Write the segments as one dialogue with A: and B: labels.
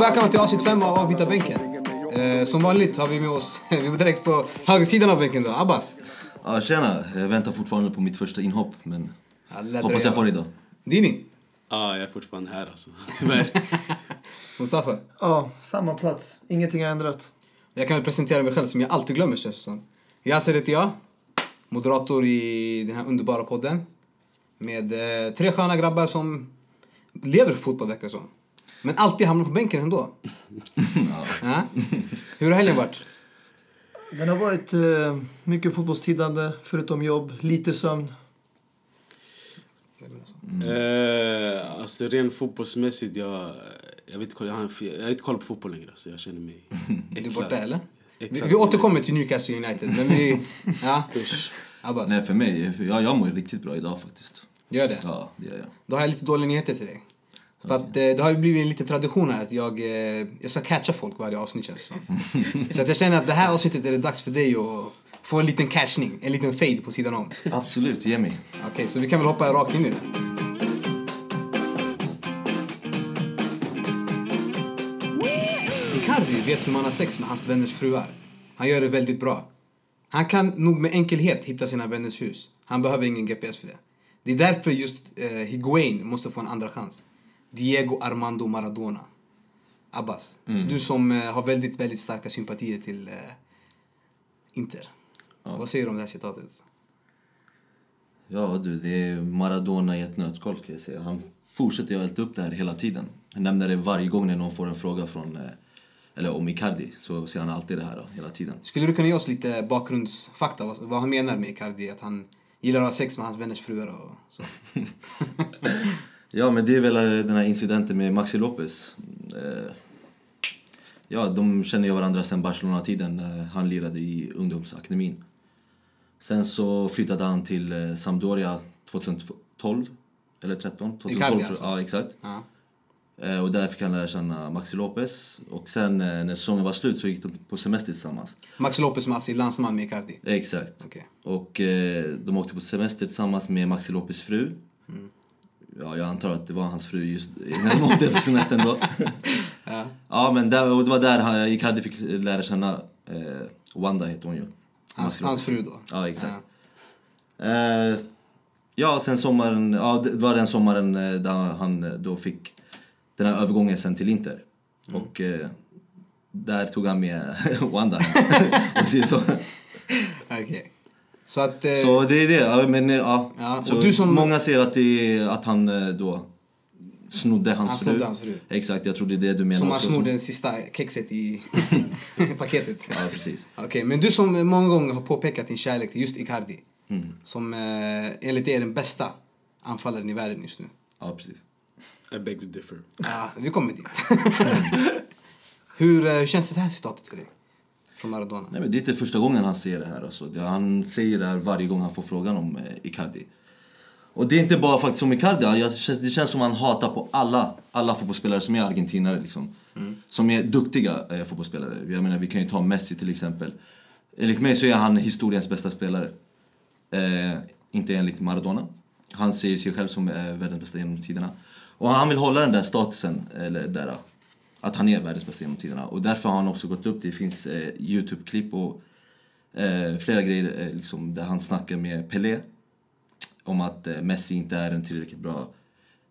A: Välkomna till avsnitt 5 av Avbyta bänken. Eh, som vanligt har vi med oss, vi är direkt på högersidan av bänken då, Abbas.
B: Ja, tjena. Jag väntar fortfarande på mitt första inhopp, men
A: lär
B: hoppas jag får det idag.
A: Dini,
C: Ja, jag är fortfarande här alltså. Tyvärr.
A: Mustafa.
D: Ja, samma plats. Ingenting har ändrat.
A: Jag kan väl presentera mig själv som jag alltid glömmer känns det som. Yasser heter jag, moderator i den här underbara podden. Med eh, tre sköna grabbar som lever för fotboll verkar det som. Men alltid hamnar på bänken ändå. ja. Hur har helgen varit?
D: Den har varit eh, mycket fotbollstidande, förutom jobb, lite sömn.
C: Eh, alltså rent fotbollsmässigt, jag, jag, vet, jag, har, jag har inte koll på fotboll längre. Så jag känner mig
A: Är du borta eller? Vi,
C: Äcklad.
A: vi återkommer till Newcastle United. Men vi... Ja. Abbas,
B: Nej, för mig, jag, jag mår riktigt bra idag faktiskt.
A: gör det.
B: Ja, det gör jag.
A: Då har jag lite dåliga nyheter till dig. För att eh, det har ju blivit lite tradition här att jag, eh, jag ska catcha folk varje avsnitt känns det som. Så att jag känner att det här avsnittet är det dags för dig att få en liten catchning, en liten fade på sidan om.
B: Absolut, ge mig.
A: Okej, så vi kan väl hoppa rakt in i det. Icardi vet hur man har sex med hans vänners fruar. Han gör det väldigt bra. Han kan nog med enkelhet hitta sina vänners hus. Han behöver ingen GPS för det. Det är därför just eh, Higuain måste få en andra chans. Diego Armando Maradona. Abbas, du som eh, har väldigt, väldigt starka sympatier till eh, Inter. Vad säger du om det här citatet?
B: Ja du, det är Maradona i ett nötskal ska jag säga. Han fortsätter ju älta upp det här hela tiden. Han nämner det varje gång när någon får en fråga från, eh, eller om Icardi, så säger han alltid det här då, hela tiden.
A: Skulle du kunna ge oss lite bakgrundsfakta? Vad, vad han menar med Icardi? Att han gillar att ha sex med hans vänners fruar och så.
B: Ja, men det är väl eh, den här incidenten med Maxi Lopez. Eh, Ja, de känner ju varandra sedan Barcelona-tiden när han lirade i ungdomsakademin. Sen så flyttade han till eh, Sampdoria 2012, eller 13? 2012,
A: Icardi alltså?
B: Ja, exakt.
A: Ja.
B: Eh, Och där fick han lära känna Maxi Lopez. Och sen eh, när säsongen var slut så gick de på semester tillsammans.
A: Max Lopez som alltså är landsman med Icardi.
B: Exakt.
A: Okej.
B: Och eh, de åkte på semester tillsammans med Maxi Lopez fru. Ja, jag antar att det var hans fru just när de åkte på semestern då.
A: Ja.
B: ja, men där, och det var där Icardi fick lära känna eh, Wanda heter hon ju.
A: Hans,
B: Maxi
A: hans fru då.
B: Ja, exakt. Eh, ja, sen sommaren, ja det var den sommaren där han då fick den här övergången sen till Inter.
A: Mm.
B: Och eh, där tog han med Wanda. och så,
A: Okej. Så att... Eh,
B: så det är det, ja, men eh, ja.
A: Ja, och
B: så
A: du som-
B: Många säger att, det är, att han eh, då snodde hans
A: Han
B: fru.
A: snodde hans fru.
B: Exakt, jag tror det är det du menar
A: som han snor den sista kexet i paketet.
B: Ja, precis.
A: Okej, men du som många gånger har påpekat din kärlek till just Icardi.
B: Mm.
A: Som eh, enligt dig är den bästa anfallaren i världen just nu.
B: Ja, precis.
C: I beg to differ.
A: Ja, vi kommer dit. hur, eh, hur känns det här citatet för dig? Från Maradona.
B: Nej, men det är inte första gången han säger det här. Alltså. Det, han säger det här varje gång han får frågan om eh, Icardi. Och det är inte bara faktiskt om Icardi. Jag, det känns som han hatar på alla, alla fotbollsspelare som är argentinare. Liksom. Som är duktiga eh, fotbollsspelare. Jag menar, vi kan ju ta Messi till exempel. Enligt mig så är han historiens bästa spelare. Eh, inte enligt Maradona. Han ser sig själv som eh, världens bästa genom tiderna. Och han vill hålla den där statusen, eller där, att han är världens bästa genom tiderna. Och därför har han också gått upp. Det finns eh, Youtube-klipp och eh, flera grejer eh, liksom, där han snackar med Pelé. Om att eh, Messi inte är en tillräckligt bra,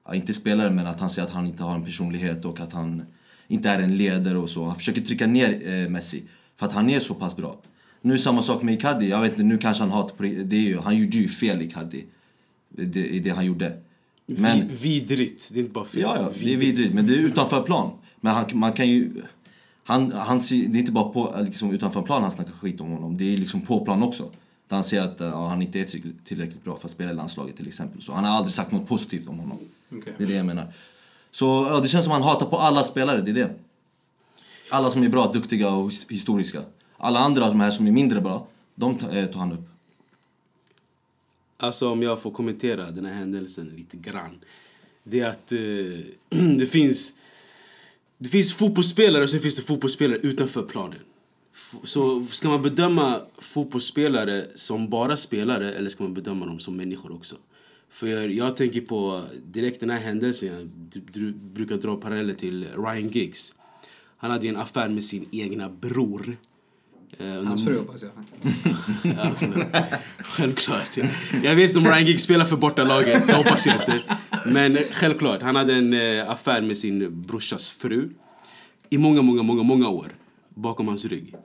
B: ja, inte spelare men att han säger att han inte har en personlighet och att han inte är en ledare och så. Han försöker trycka ner eh, Messi för att han är så pass bra. Nu samma sak med Icardi. Jag vet inte, nu kanske han hatar på det. det är ju, Han gjorde ju fel Icardi. Det, i det han gjorde. Men,
C: Vi, vidrigt. Det är inte bara fel.
B: ja, ja, det är vidrigt. Men det är utanför plan. Men han, man kan ju... Han, han, ser- det är inte bara på, liksom, utanför plan han snackar skit om honom. Det är liksom på plan också. Där han säger att ja, han inte är tillräckligt, bra för att spela i landslaget till exempel. Så han har aldrig sagt något positivt om honom.
A: Okej.
B: Det är det jag menar. Så ja, det känns som att han hatar på alla spelare, det är det. Alla som är bra, duktiga och his- historiska. Alla andra de här som är mindre bra, de ta- eh, tar han upp.
C: Alltså om jag får kommentera den här händelsen lite grann. Det är att eh, det finns... Det finns fotbollsspelare och sen finns det fotbollsspelare utanför planen. Så ska man bedöma fotbollsspelare som bara spelare eller ska man bedöma dem som människor också? För jag, jag tänker på direkt den här händelsen, jag du, du brukar dra paralleller till Ryan Giggs. Han hade ju en affär med sin egna bror. Eh,
A: Hans fru hoppas jag.
C: Ja, självklart. Jag vet inte om Ryan Giggs spelar för bortalaget, det hoppas jag inte. Men självklart, han hade en eh, affär med sin brorsas fru. I många, många, många, många år. Bakom hans rygg.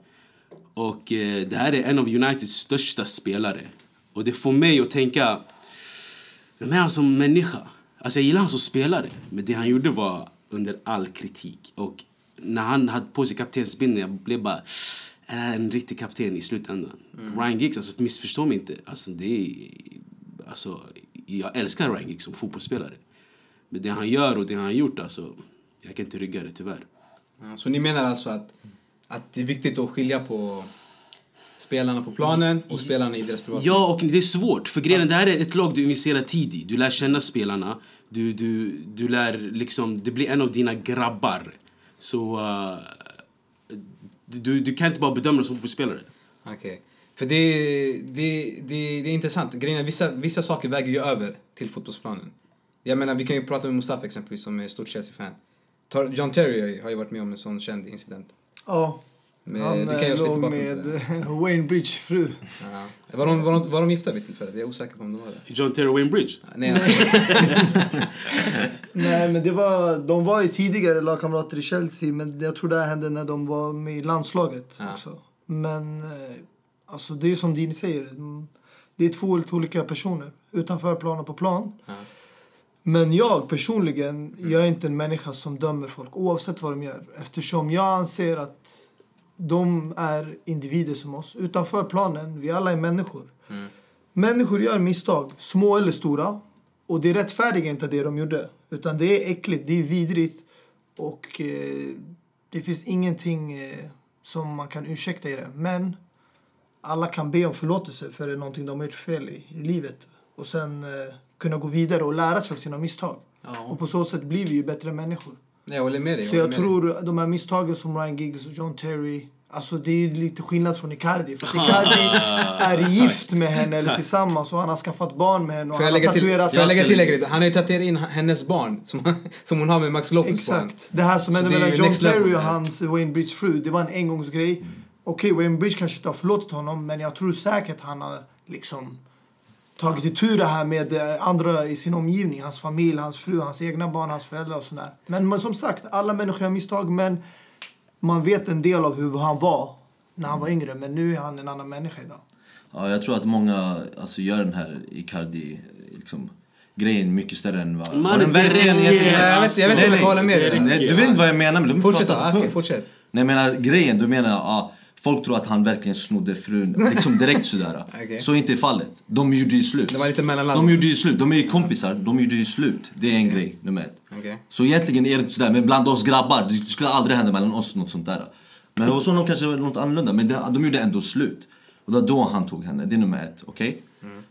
C: Och eh, det här är en av Uniteds största spelare. Och det får mig att tänka, vem är han som människa? Alltså jag gillar han som spelare, men det han gjorde var under all kritik. Och när han hade på sig kaptensbindeln, jag blev bara, är en riktig kapten i slutändan? Ryan Giggs, alltså missförstå mig inte. Alltså, det är, alltså, jag älskar Ryan Giggs som fotbollsspelare. Men det han gör och det han har gjort, alltså, jag kan inte rygga det tyvärr.
A: Ja, Så ni menar alltså att, att det är viktigt att skilja på spelarna på planen och spelarna i deras privatliv?
C: Ja, och det är svårt. För grejen det här är ett lag du investerar tid i. Du lär känna spelarna. Du, du, du lär liksom, det blir en av dina grabbar. Så uh, du, du kan inte bara bedöma dem som fotbollsspelare.
A: Okej. För det, det, det, det är intressant. Grejen är, vissa, vissa saker väger ju över till fotbollsplanen. Jag menar, vi kan ju prata med Mustafa exempelvis som är stort Chelsea-fan. John Terry har ju varit med om en sån känd incident.
D: Ja.
A: Men
D: han
A: det kan jag
D: eh, låg med
A: med
D: Wayne Bridge fru.
A: Ja. Var, de, var, de, var de gifta vid tillfället? Jag är osäker på om de var det.
C: John Terry Wayne Bridge.
A: Nej, alltså,
D: Nej men det var, de var ju tidigare lagkamrater i Chelsea men jag tror det här hände när de var med i landslaget
A: Ja.
D: också. Men eh, alltså det är som Dini säger. Det är två helt olika personer. Utanför plan och på plan.
A: Ja.
D: Men jag personligen, jag är inte en människa som dömer folk oavsett vad de gör. Eftersom jag anser att de är individer som oss. Utanför planen, vi alla är människor. Människor gör misstag, små eller stora. Och det rättfärdigar inte det de gjorde. Utan det är äckligt, det är vidrigt. Och eh, det finns ingenting eh, som man kan ursäkta i det. Men alla kan be om förlåtelse för någonting de har gjort fel i, i livet. Och sen eh, kunna gå vidare och lära sig av sina misstag.
A: Ja.
D: Och på så sätt blir vi ju bättre människor.
A: Jag håller med dig.
D: Så jag
A: dig.
D: tror de här misstagen som Ryan Giggs och John Terry Alltså det är lite skillnad från Icardi. För Icardi är gift med henne eller tillsammans och han har skaffat barn med henne och
A: Får jag lägga till, får jag till en grej? Han har ju tatuerat in hennes barn som, som hon har med Max Lopez barn.
D: Exakt. Det här som hände mellan John Terry och hans Wayne Bridge fru, det var en engångsgrej. Okej, Wayne Bridge kanske inte har förlåtit honom, men jag tror säkert han har liksom tagit itu det här med eh, andra i sin omgivning. Hans familj, hans fru, hans egna barn, hans föräldrar och sådär. Men, men som sagt, alla människor gör misstag, men man vet en del av hur han var när han var yngre. Men nu är han en annan människa idag.
B: Ja, jag tror att många alltså, gör den här Icardi liksom, grejen mycket större än vad,
C: Man,
B: vad den verkligen är.
A: Jag vet- jag vet inte om jag håller med dig.
B: Du vet inte vad jag menar men du
A: Fortsätt okej,
B: punkt.
A: fortsätt.
B: Nej jag menar grejen, du menar ja, folk tror att han verkligen snodde frun liksom direkt sådär.
A: Okej.
B: Så är inte fallet. De gjorde ju slut.
A: Det var lite mellanland.
B: De gjorde ju slut, de är ju kompisar, de gjorde ju slut. Det är en grej, nummer ett.
A: Okej.
B: Så egentligen är det inte sådär, men bland oss grabbar, det skulle aldrig hända mellan oss något sånt där. Men hos honom kanske det var något annorlunda, men det, de gjorde ändå slut. Och det var då han tog henne, det är nummer ett, okej?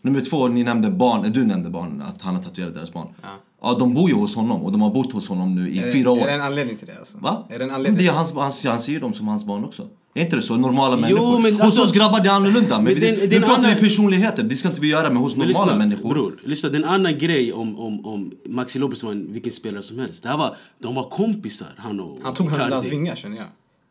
B: Nummer två, ni nämnde barn, du nämnde barnen, att han har tatuerat deras barn.
A: Ja.
B: Ja, de bor ju hos honom och de har bott hos honom nu i
A: det-
B: fyra år.
A: Är det en anledning till det alltså?
B: Va?
A: Är det en anledning?
B: Det är hans, hans, han ser ju dem som hans barn också. Är inte det så? Normala
C: Jo,
B: människor.
C: men
B: hos
C: alltså-
B: oss grabbar det är annorlunda. Men,
C: Men
B: vi,
C: det är en- det är
B: nu
C: en
B: pratar vi personligheter, det ska inte vi göra med hos
C: Men
B: normala
C: lyssna,
B: människor.
C: bror, lyssna, det är en annan grej om, om, om Maxi Lopez var en, vilken spelare som helst. Det här var, de var kompisar, han och
A: Han tog honom under hans vingar känner jag.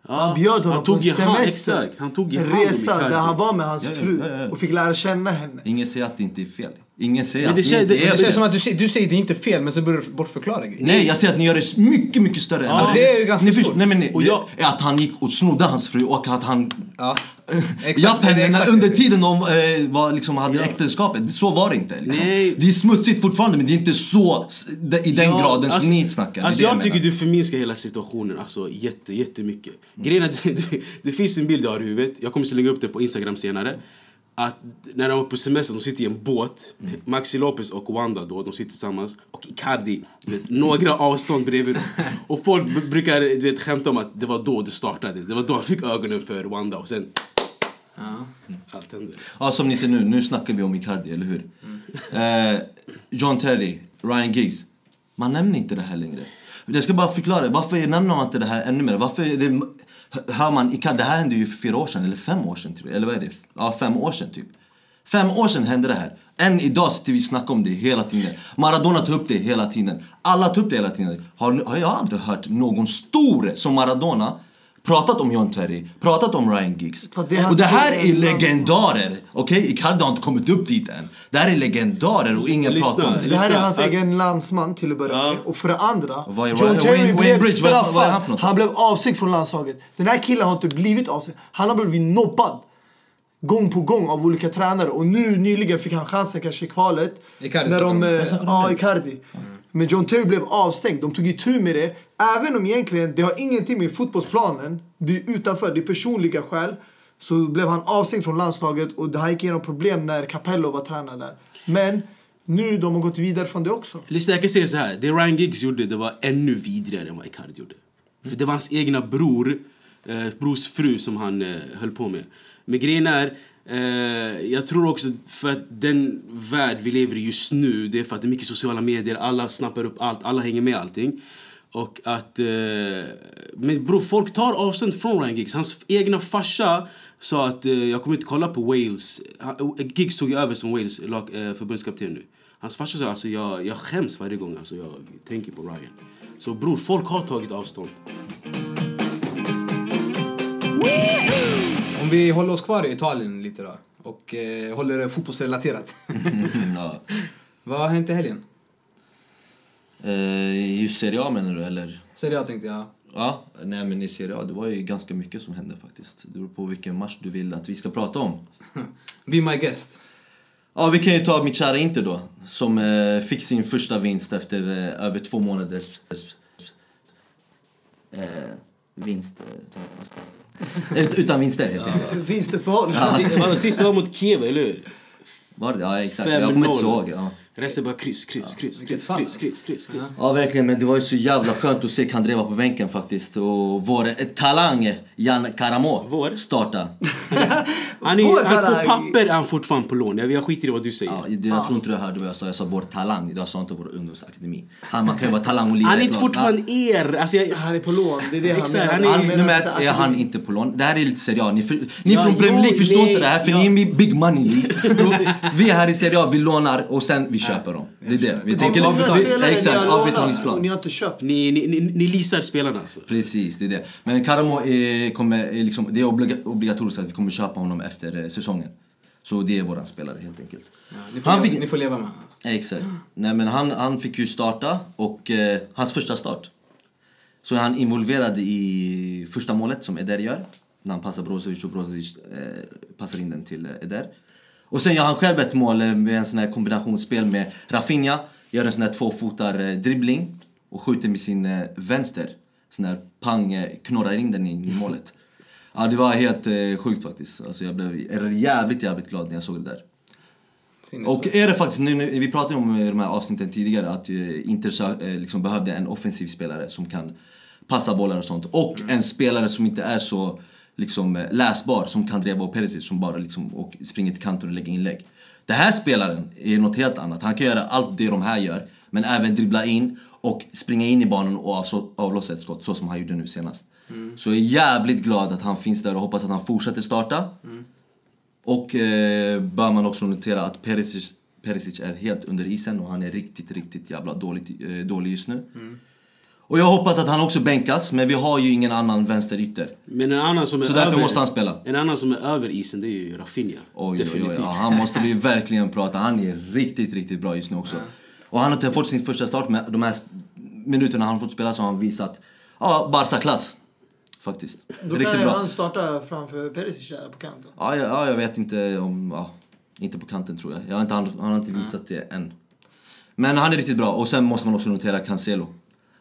C: Ja,
D: Han bjöd honom
C: han
D: på
C: tog
D: en
C: i hand-
D: semester.
C: Exakt, han tog i
D: En resa där han var med hans
B: Ja, ja,
D: fru
B: ja, ja.
D: och fick lära känna henne.
B: Ingen säger att det inte är fel. Ingen säger
C: Men
B: att
C: det
B: det,
C: känns-
B: inte
C: det-
B: är
A: Det känns som att du, säger- du säger det är inte fel men så börjar du bortförklara grejer.
B: Nej, jag säger att ni gör det mycket, mycket större. än
A: Alltså, det är ju ganska
B: ni
A: stort.
B: Nej, men ni,
C: Och jag-
B: det är att han gick och snodde hans fru och att han...
A: Ja.
B: ja,
A: det är
B: men
A: exakt-
B: under tiden de eh, var, liksom, hade äktenskapet, så var det inte. Liksom.
C: Nej.
B: Det är smutsigt fortfarande men det är inte så i den
C: Ja,
B: graden
C: alltså-
B: som ni snackar. Det
C: Alltså
B: det
C: jag tycker du förminskar hela situationen alltså, jätte, jättemycket. Grejen är att det, det finns en bild jag har i huvudet, jag kommer slänga upp den på Instagram senare. Att när de var på semester, de sitter i en båt. Maxi Lopez och Wanda då, de sitter tillsammans. Och Icardi, vet, några avstånd bredvid dem. Och folk brukar du vet, skämta om att det var då det startade. Det var då han fick ögonen för Wanda och sen... Allt hände.
B: Ja, som ni ser nu, nu snackar vi om Icardi, eller hur? Eh, John Terry, Ryan Giggs. Man nämner inte det här längre. Jag ska bara förklara, varför nämner man inte det här ännu mer? Varför är det Hör man, Icardi, det här hände ju för fyra år sedan, eller fem år sedan, tror eller vad är det? Ja, fem år sedan typ. Fem år sedan hände det här. Än idag sitter vi och snackar om det hela tiden. Maradona tar upp det hela tiden. Alla tar upp det hela tiden. Har, har jag aldrig hört någon stor som Maradona pratat om John Terry, pratat om Ryan Giggs.
D: Det
B: och det här är legendarer. Okej, Icardi har inte kommit upp dit än. Det här är legendarer och ingen
C: Lyssna,
B: pratar om det.
D: Det här är hans
C: att-
D: egen landsman till att börja
C: Ja.
D: med. Och för det andra,
B: vad är
D: John Terry
B: Wayne
D: blev
B: Bridge, vad- vad är
D: straffad.
B: han?
D: Han blev avstängd från landslaget. Den här killen har inte blivit avstängd. Han har blivit nobbad. Gång på gång av olika tränare. Och nu nyligen fick han chansen kanske i kvalet.
A: Icardi
D: när de, eh, ja, Icardi. Men John Terry blev avstängd. De tog itu med det. Även om egentligen det har ingenting med fotbollsplanen. Det är utanför. Det är personliga skäl. Så blev han avstängd från landslaget och han gick igenom problem när Capello var tränare där. Men nu de har gått vidare från det också.
C: Lyssna, jag kan säga så här. Det Ryan Giggs gjorde, det var ännu vidrigare än vad Icardi gjorde. Mm. För det var hans egna bror, eh, brors fru som han eh, höll på med. Men grejen är, Eh, jag tror också för att den värld vi lever i just nu, det är för att det är mycket sociala medier, alla snappar upp allt, alla hänger med allting. Och att... Eh, men bro, folk tar avstånd från Ryan Giggs. Hans egna farsa sa att eh, jag kommer inte kolla på Wales. Han- eh, Giggs tog över som Wales lag, eh, förbundskapten nu. Hans farsa sa alltså jag, jag skäms varje gång alltså, jag tänker på Ryan. Så bror, folk har tagit avstånd.
A: Om vi håller oss kvar i Italien lite då. Och eh, håller det fotbollsrelaterat.
B: Ja.
A: Vad har hänt i helgen?
B: Eh, just Serie A menar du eller?
A: Serie A tänkte jag.
B: Ja, nej men i Serie A det var ju ganska mycket som hände faktiskt. Det beror på vilken match du vill att vi ska prata om.
A: Be my guest.
B: Ja, vi kan ju ta mitt kära Inter då. Som eh, fick sin första vinst efter eh, över två månaders eh, vinst. Ut- utan vinster helt enkelt.
D: Vinstuppehåll.
C: Sista var mot Kiev, eller hur?
B: Var det? Ja, exakt. Jag kommer inte
C: 5-0.
B: ihåg. Ja.
C: Resten bara kryss, kryss, kryss, kryss, kryss, kryss, kryss, kryss.
B: ja, verkligen. Men det var ju så jävla skönt att se Kandreva på bänken faktiskt. Och vår talang Jan Karamo
C: Vår?
B: starta.
C: Han är,
D: Vår
C: han, på papper är han fortfarande på lån. Jag, jag skiter i vad du säger.
B: Ja, jag jag tror inte du hörde vad jag sa. Jag sa vår talang. Jag sa inte vår ungdomsakademi. Han, man kan ju vara talang och lira
C: han är inte fortfarande er. Alltså, jag,
D: Han är på lån. Det är det han menar.
C: han är-
B: Han,
D: menar
B: nummer
D: inte
B: ett är han inte på lån. Det här är lite Serie A. Ni, för, ni
C: Ja,
B: från Premier League förstår
C: nej,
B: inte det här för
C: ja.
B: ni är med Big Money League. vi är här i Serie A, vi lånar och sen vi köper dem. Det är det. Vi tänker Exakt, avbetalningsplan.
D: ni har inte köpt.
C: ni, ni, ni, ni leasar spelarna alltså.
B: Precis, det är det. Men Karamo är, kommer, är liksom, det är obliga, obligatoriskt att vi kommer köpa honom efter eh, säsongen. Så det är våran spelare helt enkelt.
A: Ja, ni, får
B: Han
A: leva,
B: fick-
A: ni får leva med honom. Alltså.
B: Exakt. Nej men han, han fick ju starta och eh, hans första start. Så är han involverad i första målet som Eder gör. När han passar Brozovic och Brozovic eh, passar in den till eh, Eder. Och sen gör han själv ett mål eh, med en sån här kombinationsspel med Rafinha. Gör en sån här tvåfotar eh, dribbling och skjuter med sin vänster. Sån här pang, knorrar in den i målet. Ja det var helt eh, sjukt faktiskt. Alltså jag blev jävligt jävligt glad när jag såg det där.
A: Sinnesfullt.
B: Och är det faktiskt, nu, nu, vi pratade om i de här avsnitten tidigare att eh, Inter eh, liksom behövde en offensiv spelare som kan passa bollar och sånt. Och en spelare som inte är så liksom, eh, läsbar som Kandreva och Perisic som bara liksom, och springer till kanten och lägger inlägg. Den här spelaren är något helt annat. Han kan göra allt det de här gör, men även dribbla in och springa in i banan och avlossa ett skott så som han gjorde nu senast. Så jag är jävligt glad att han finns där och hoppas att han fortsätter starta. Och eh, bör man också notera att Perisic, Perisic är helt under isen och han är riktigt, riktigt jävla dåligt, eh, dålig just nu. Och jag hoppas att han också bänkas, men vi har ju ingen annan vänsterytter.
C: Men en annan som är
B: Så därför
C: över,
B: måste han spela.
C: En annan som är över isen det är ju Rafinha.
B: Oj, oj,
C: Definitivt.
B: oj, ja, han måste vi verkligen prata. Han är riktigt, riktigt bra just nu också. Och han har fått sin första start, men de här minuterna han fått spela så har han visat ja, Barca-klass. Faktiskt.
D: Då
B: riktigt
D: kan ju han starta framför Perisic där på kanten.
B: Ja, ja, ja, jag vet inte om... Ja, inte på kanten tror jag. jag har inte, han, han har inte visat det än. Men han är riktigt bra. Och sen måste man också notera Cancelo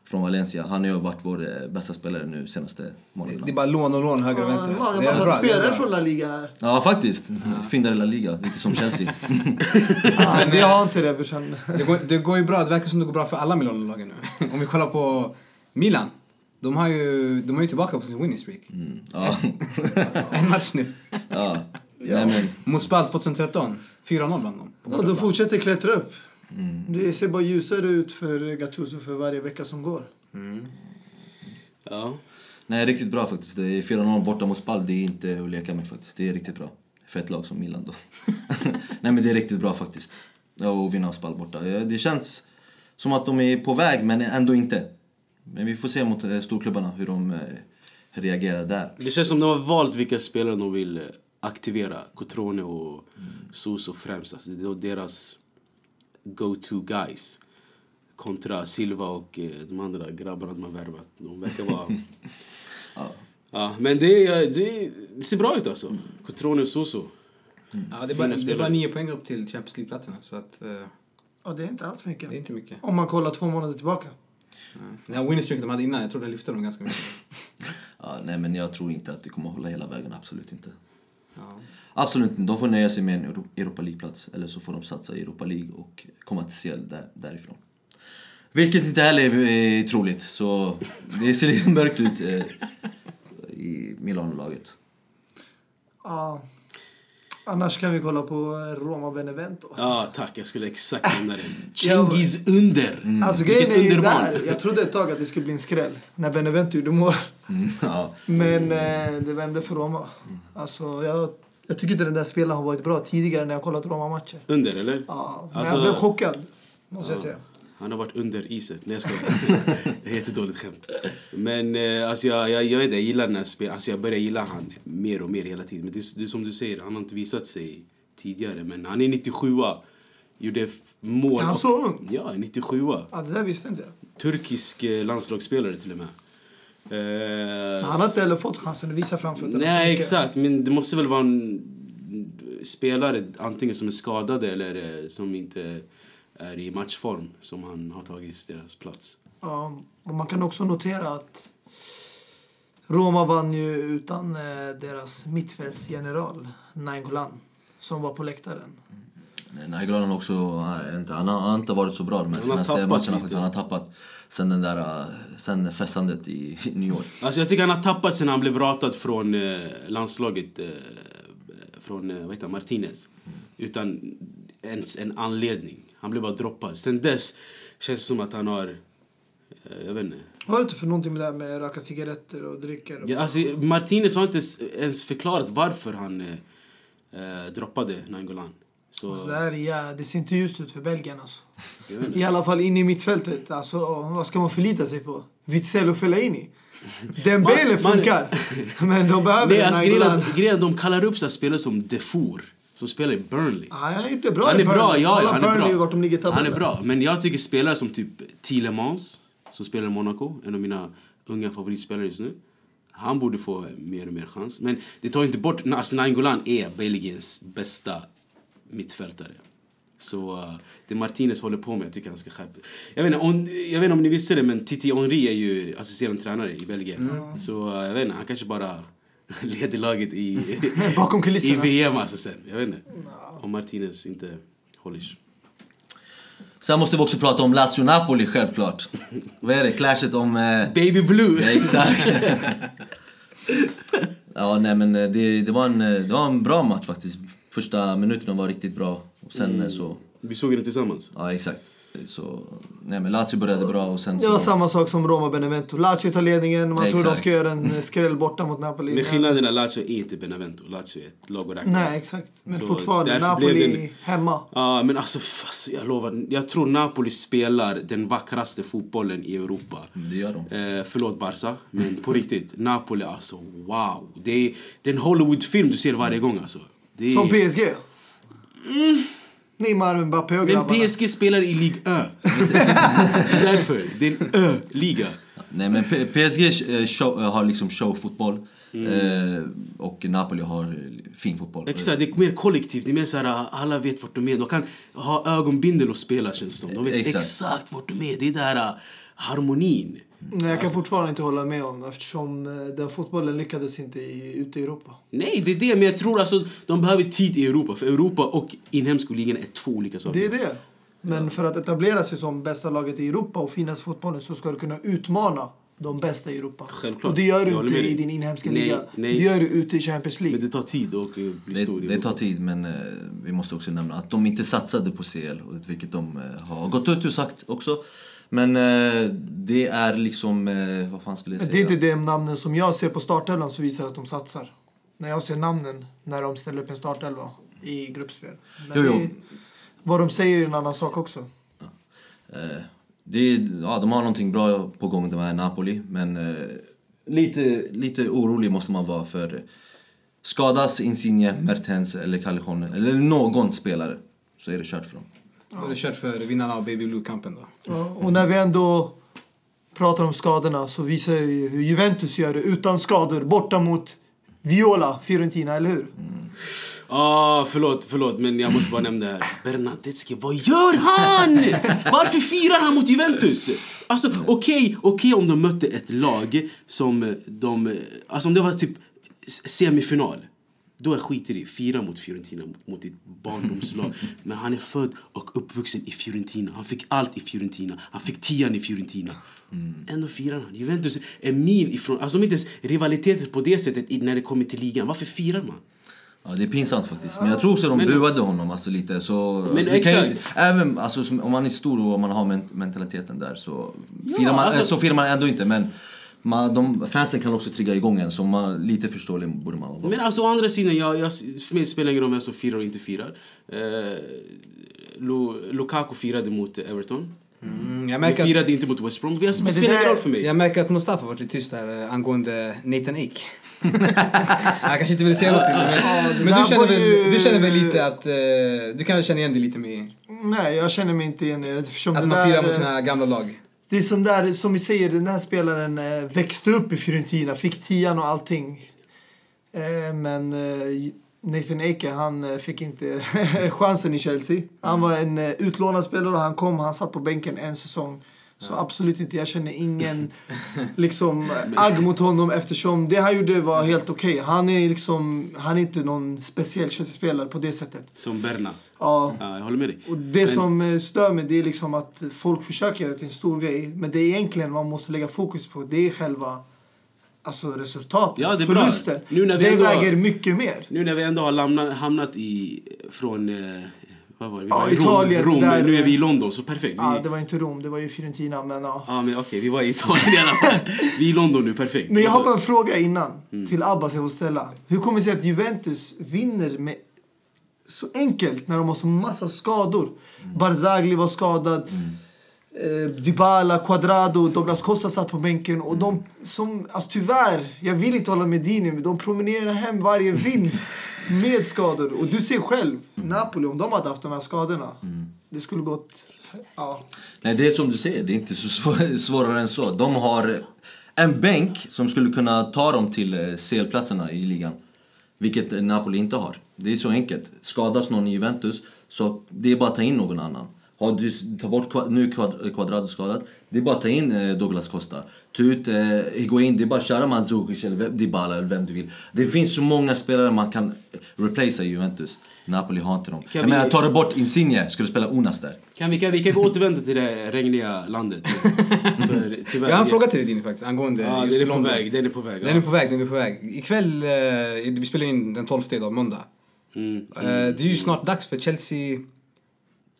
B: från Valencia. Han har ju varit vår eh, bästa spälare nu senaste månaderna.
A: Det är bara lån och lån höger och vänster.
D: Ja, det är
A: är
D: spelare från La Liga här.
B: Ja, faktiskt. Fyndare La Liga, lite som Chelsea.
D: Ja, vi har inte det brorsan.
A: Det går, det går ju bra, det verkar som det går bra för alla Milano-lagen nu. Om vi kollar på Milan. De har ju, de är ju tillbaka på sin winning streak.
B: ja.
A: En match nu.
B: ja. Nej, men,
A: Mot Spal 2013. 4-0 vann de.
D: Och de fortsätter klättra upp.
B: Mm.
D: Det ser bara ljusare ut för Gattuso för varje vecka som går.
C: Ja.
B: Nej, riktigt bra faktiskt. Det är 4-0 borta mot Spal, det är inte att leka med faktiskt. Det är riktigt bra. För ett lag som Milan då. Nej men det är riktigt bra faktiskt. Ja, att vinna Spal borta. Ja, Det känns som att de är på väg, men ändå inte. Men vi får se mot eh, storklubbarna hur de eh, reagerar där.
C: Det känns som de har valt vilka spelare de vill eh, aktivera. Cotrone och Soso främst. Alltså, det är deras go-to guys. Kontra Silva och eh, de andra grabbarna de har värvat. De verkar vara...
B: Ja.
C: ja, men det, det, det ser bra ut alltså. Cotrone och Soso.
A: Ja, det, är bara, det är bara nio poäng upp till Champions League-platserna. Så att, eh,
D: Ja, det är inte alls mycket.
A: det är inte mycket.
D: Om man kollar två månader tillbaka.
A: Den här winning de hade innan, jag tror den lyfte dem ganska mycket.
B: Ja, nej men jag tror inte att det kommer att hålla hela vägen, absolut inte.
A: Ja.
B: Absolut inte. De får nöja sig med en Euro- Europa League-plats. Eller så får de satsa i Europa League och komma till CL där, därifrån. Vilket inte heller är, är troligt. Så det ser lite mörkt ut eh, i Milano-laget.
D: Ja. Annars kan vi kolla på eh, Roma Benevento.
C: Ja, tack. Jag skulle exakt nämna det. Cengiz under.
D: Alltså grejen är ju där. Jag trodde ett tag att det skulle bli en skräll när Benevento gjorde mål.
B: Mm, ja.
D: Men eh, det vände för Roma. Alltså, jag, jag tycker inte den där spelaren har varit bra tidigare när jag kollat Roma-matcher.
C: Under, eller?
D: Ja, men
C: Alltså-
D: jag blev chockad. Måste jag säga.
C: Han har varit under isen. Nej jag skojar. Jättedåligt skämt. Men eh, alltså jag, jag, jag, jag gillar den här spel. Alltså jag börjar gilla han mer och mer hela tiden. Men det, det är som du säger, han har inte visat sig tidigare. Men han är 97 Gjorde mål.
D: Är han så ung?
C: Ja, 97
D: Ja, det där visste inte jag.
C: Turkisk eh, landslagsspelare till och med. Eh,
D: han har inte heller fått chansen att visa framfötterna
C: Nej, exakt. Men det måste väl vara en spelare antingen som är skadade eller eh, som inte är i matchform som han har tagit deras plats.
D: Ja, och man kan också notera att Roma vann ju utan eh, deras mittfältsgeneral Nainggolan som var på läktaren.
B: Nainggolan har också, nej, inte, han, har, han har inte varit så bra de här
C: Han har
B: senaste matcherna. Faktiskt. Han har tappat sen, den där, eh, sen festandet i New York.
C: Alltså jag tycker han har tappat sen han blev ratad från eh, landslaget eh, från eh, vad heter Martinez. Utan ens en anledning. Han blev bara droppad. Sen dess känns det som att han har, eh, jag vet inte.
D: Vad är det för någonting med det här med röka cigaretter och? Och
C: Ja, alltså, Martinez har inte ens förklarat varför han eh, eh, droppade Nainggolan. Så,
D: Så det, här, ja, det ser inte ljust ut för Belgien alltså.
C: inte.
D: I alla fall inne i mittfältet. Alltså, vad ska man förlita sig på? Witzel och Fellaini? Dembele
C: Man- man-
D: funkar. Men de behöver
C: Nej, alltså, grejen att- grejen att de kallar upp så spelare som Defour. Som spelar i Burnley.
D: Ja, han är inte bra
C: Han
D: i
C: är bra,
D: Burnley.
C: ja,
D: Kolla
C: ja han är
D: Burnley,
C: bra.
D: vart de ligger i
C: Han är bra, men jag tycker spelare som typ Tielemans, som spelar i Monaco, en av mina unga favoritspelare just nu. Han borde få mer och mer chans. Men det tar inte bort, alltså Nainggolan är Belgiens bästa mittfältare. Så uh, det Martinez håller på med, jag tycker han ska skärpa jag vet, inte, jag vet inte om ni visste det, men Titi Henry är ju assisterande tränare i Belgien. Så uh, jag vet inte, han kanske bara leder laget i,
D: Bakom
C: i
D: kulisserna.
C: VM alltså sen. Jag vet inte. Om Martinez inte håller.
B: Sen måste vi också prata om Lazio-Napoli självklart. Vad är det? Clashet om... Eh,
C: Baby Blue!
B: Ja, exakt. ja, nej men eh, det, det, var en, eh, det var en bra match faktiskt. Första minuterna var riktigt bra. Och sen
C: Mm.
B: eh, så...
C: Vi såg det tillsammans.
B: Ja, exakt. Så, nej men Lazio började bra och sen så...
D: samma sak som Roma Benevento. Lazio tar ledningen, man tror de
B: Exakt.
D: ska göra en skräll borta mot Napoli.
C: Men skillnaden är att Lazio är inte Benevento. Lazio är ett lag att räkna.
D: Nej, exakt. Men
C: Så
D: fortfarande, Napoli
C: det-
D: hemma.
C: Ja, men alltså, f- alltså jag lovar. Jag tror Napoli spelar den vackraste fotbollen i Europa.
B: Det gör de.
C: Eh, förlåt Barca, men på riktigt. Napoli, alltså wow. Det är, det är en Hollywoodfilm du ser varje gång alltså. Det är,
D: Som PSG. Neymar, Mbappé och
C: men
D: grabbarna.
C: PSG spelar i Ligue Ö. Därför. Det är en Ö-liga.
B: Nej men PSG eh, show, eh, har liksom showfotboll.
C: Mm.
B: Eh, och Napoli har fin fotboll.
C: Exakt, det är mer kollektivt. Det är mer så här, alla vet vart de är. De kan ha ögonbindel och spela känns det som. De vet exakt,
B: Exakt.
C: vart de är. Det är där harmonin.
D: Nej, jag kan fortfarande inte hålla med om eftersom eh, den fotbollen lyckades inte i, ute i Europa.
C: Nej, det är det. Men jag tror alltså de behöver tid i Europa. För Europa och inhemska ligan är två olika saker.
D: Det är det. Men för att etablera sig som bästa laget i Europa och finnas i fotbollen så ska du kunna utmana de bästa i Europa.
C: Självklart.
D: Och det gör du inte i din inhemska
C: Nej,
D: liga.
C: nej.
D: Det gör du ute i Champions League.
C: Men det tar tid att eh, bli
B: Det,
C: stor i
B: det
C: Europa.
B: tar tid men eh, vi måste också nämna att de inte satsade på CL, och vilket de eh, har gått ut och sagt också. Men eh, det är liksom, eh, vad fan skulle jag säga?
D: Det är inte de namnen som jag ser på startelvan som visar att de satsar. När jag ser namnen när de ställer upp en startelva i gruppspel. Men
B: Jo, jo.
D: det- Vad de säger är en annan sak också.
B: Eh, det ja, de har någonting bra på gång, de här Napoli. Men eh, lite, lite orolig måste man vara för skadas Insigne, Mertens eller Callejon eller någon spelare så är det kört för dem.
A: Då är det kört för vinnarna av Baby Blue-kampen då.
D: Ja, och när vi ändå pratar om skadorna så visar det ju hur Juventus gör det utan skador borta mot Viola, Fiorentina, eller hur?
C: Ah, förlåt, förlåt, men jag måste bara nämna det här. Bernadeschi, vad gör han? Varför firar han mot Juventus? Alltså, okej, okej om de mötte ett lag som de... Alltså om det var typ semifinal. Då jag skiter i fira mot Fiorentina, mot, mot ditt barndomslag. Men han är född och uppvuxen i Fiorentina. Han fick allt i Fiorentina. Han fick tian i Fiorentina. Ändå firar han. Juventus är mil ifrån... Alltså de är inte ens rivaliteter på det sättet när det kommer till ligan. Varför firar man?
B: Ja, det är pinsamt faktiskt. Men jag tror också de
C: Men-
B: buade honom alltså, lite. Så, alltså, det
C: exakt.
B: ju, även alltså, om man är stor och man har men- mentaliteten där så firar, man,
C: alltså-
B: så firar man ändå inte. Men man, de, fansen kan också trigga igång en, så man, lite förståelig borde man vara.
C: Men alltså å andra sidan, jag, jag, för mig spelar det ingen roll vem som firar och inte firar. Eh, Lu, Lukaku firade mot Everton.
A: Mm, jag,
C: Vi
A: märker att,
C: firade inte mot West Brom. Det
D: det
C: spelar
D: där-
C: ingen roll för mig.
A: jag märker att Mustafa varit lite tyst där eh, angående Nathan Ake. Han kanske inte vill säga någonting. Men, men du, känner väl,
D: ju-
A: du känner väl lite att... eh, du kan väl känna igen dig lite med
D: Nej, jag känner mig inte igen i det. Eftersom
A: att man
D: där,
A: firar mot sina gamla lag?
D: Det är som, där, som vi säger, den här spelaren eh, växte upp i Fiorentina, fick tian och allting. Eh, men eh, Nathan Ake, han eh, fick inte chansen i Chelsea. Han var en eh, utlånad spelare och han kom, han satt på bänken en säsong. Så absolut inte, jag känner ingen liksom agg mot honom eftersom det han gjorde var helt okej. Han är liksom, han är inte någon speciell Chelsea-spelare på det sättet.
C: Som Berna.
D: Ja,
C: Ja, jag håller med dig.
D: och det
C: Men-
D: som eh, stör mig det är liksom att folk försöker göra det till en stor grej. Men det är egentligen man måste lägga fokus på det är själva alltså resultatet.
C: Ja, det.
D: Förlusten.
C: Nu när vi
D: det
C: ändå-
D: väger mycket mer.
C: Nu när vi ändå har hamnat i... Från... Vad var det? Vi
D: Ja,
C: var i Rom,
D: Italien,
C: Rom
D: där-
C: nu är vi i London, så perfekt. Vi,
D: Ja, det var inte Rom, det var ju Fiorentina. Men, ja.
C: Ja, men okej, vi var i Italien i alla fall. Vi är i London nu, perfekt.
D: men jag har bara en fråga innan
C: Mm.
D: till Abbas jag vill ställa. Hur kommer det sig att Juventus vinner med så enkelt när de har så massa skador?
C: Mm.
D: Barzagli var skadad. Eh, Dybala, Cuadrado, Douglas Costa satt på bänken. Och de som, alltså tyvärr, jag vill inte hålla med Dini, men de promenerar hem varje vinst med skador. Och du ser själv, Napoli, om de hade haft de här skadorna, det skulle gått... Ja.
B: Nej, det är som du säger, det är inte så svår, svårare än så. De har en bänk som skulle kunna ta dem till eh, CL-platserna i ligan. Vilket Napoli inte har. Det är så enkelt. Skadas någon i Juventus, så det är bara att ta in någon annan. Har du tar bort nu Quadrado skadad, det är bara att ta in eh, Douglas Costa. Ta ut eh, Higuain, det är bara att köra Mandzukic eller vem- Dybala eller vem du vill. Det finns så många spelare man kan replacea i Juventus. Napoli har inte dem. Jag
C: vi-
B: menar, tar du bort Insigne, ska du spela Onas där?
C: Kan vi, kan, vi kan återvända till det regniga landet. För, tyvärr,
A: Jag har en fråga till dig Dini faktiskt angående
C: Ja,
A: just
C: den är på väg. Den är på väg.
A: Den
C: ja.
A: är på väg, den är på väg. Ikväll, eh, vi spelar in den 12 idag, måndag.
C: Mm.
A: Eh, det är ju snart dags för Chelsea...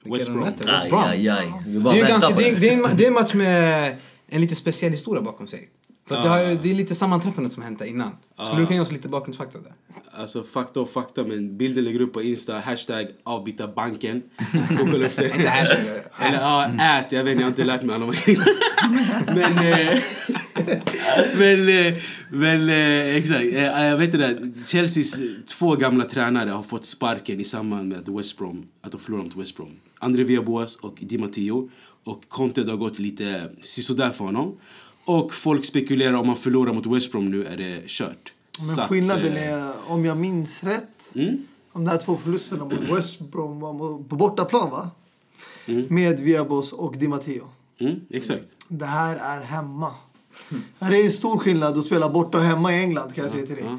C: West Brom.
A: möter? West Brom.
B: Aj, aj, aj. Vi
A: Det är, ju
B: väntar
A: ganska,
B: på
A: det, är,
B: det.
A: det, är en, det är en match med en lite speciell historia bakom sig. För att det, har, det är lite sammanträffandet som hänt där innan. Skulle du kunna ge oss lite bakgrundsfakta där?
C: Alltså fakta och fakta, men bilden ligger upp på Insta. Hashtag avbyta banken. Får kolla upp det.
A: Inte hashtag,
C: Eller ja, ät. Jag vet inte, jag har inte lärt mig alla de. Men, eh, men, eh, men eh, exakt. Eh, jag vet inte, Chelseas två gamla tränare har fått sparken i samband med att West Brom, att de förlorade mot West Brom. André Villas-Boas och Di Matteo. Och Conte det har gått lite sisådär för honom. Och folk spekulerar om man förlorar mot West Brom nu är det kört. Så
D: Men
C: att,
D: skillnaden
C: eh,
D: är, om jag minns rätt,
C: Mm?
D: de där två förlusterna mot West Brom var på bortaplan va?
C: Mm.
D: Med Viabos och Di Matteo.
C: Mm, exakt.
D: Det här är hemma. Det är en stor skillnad att spela borta och hemma i England kan jag säga till dig.
C: Ja.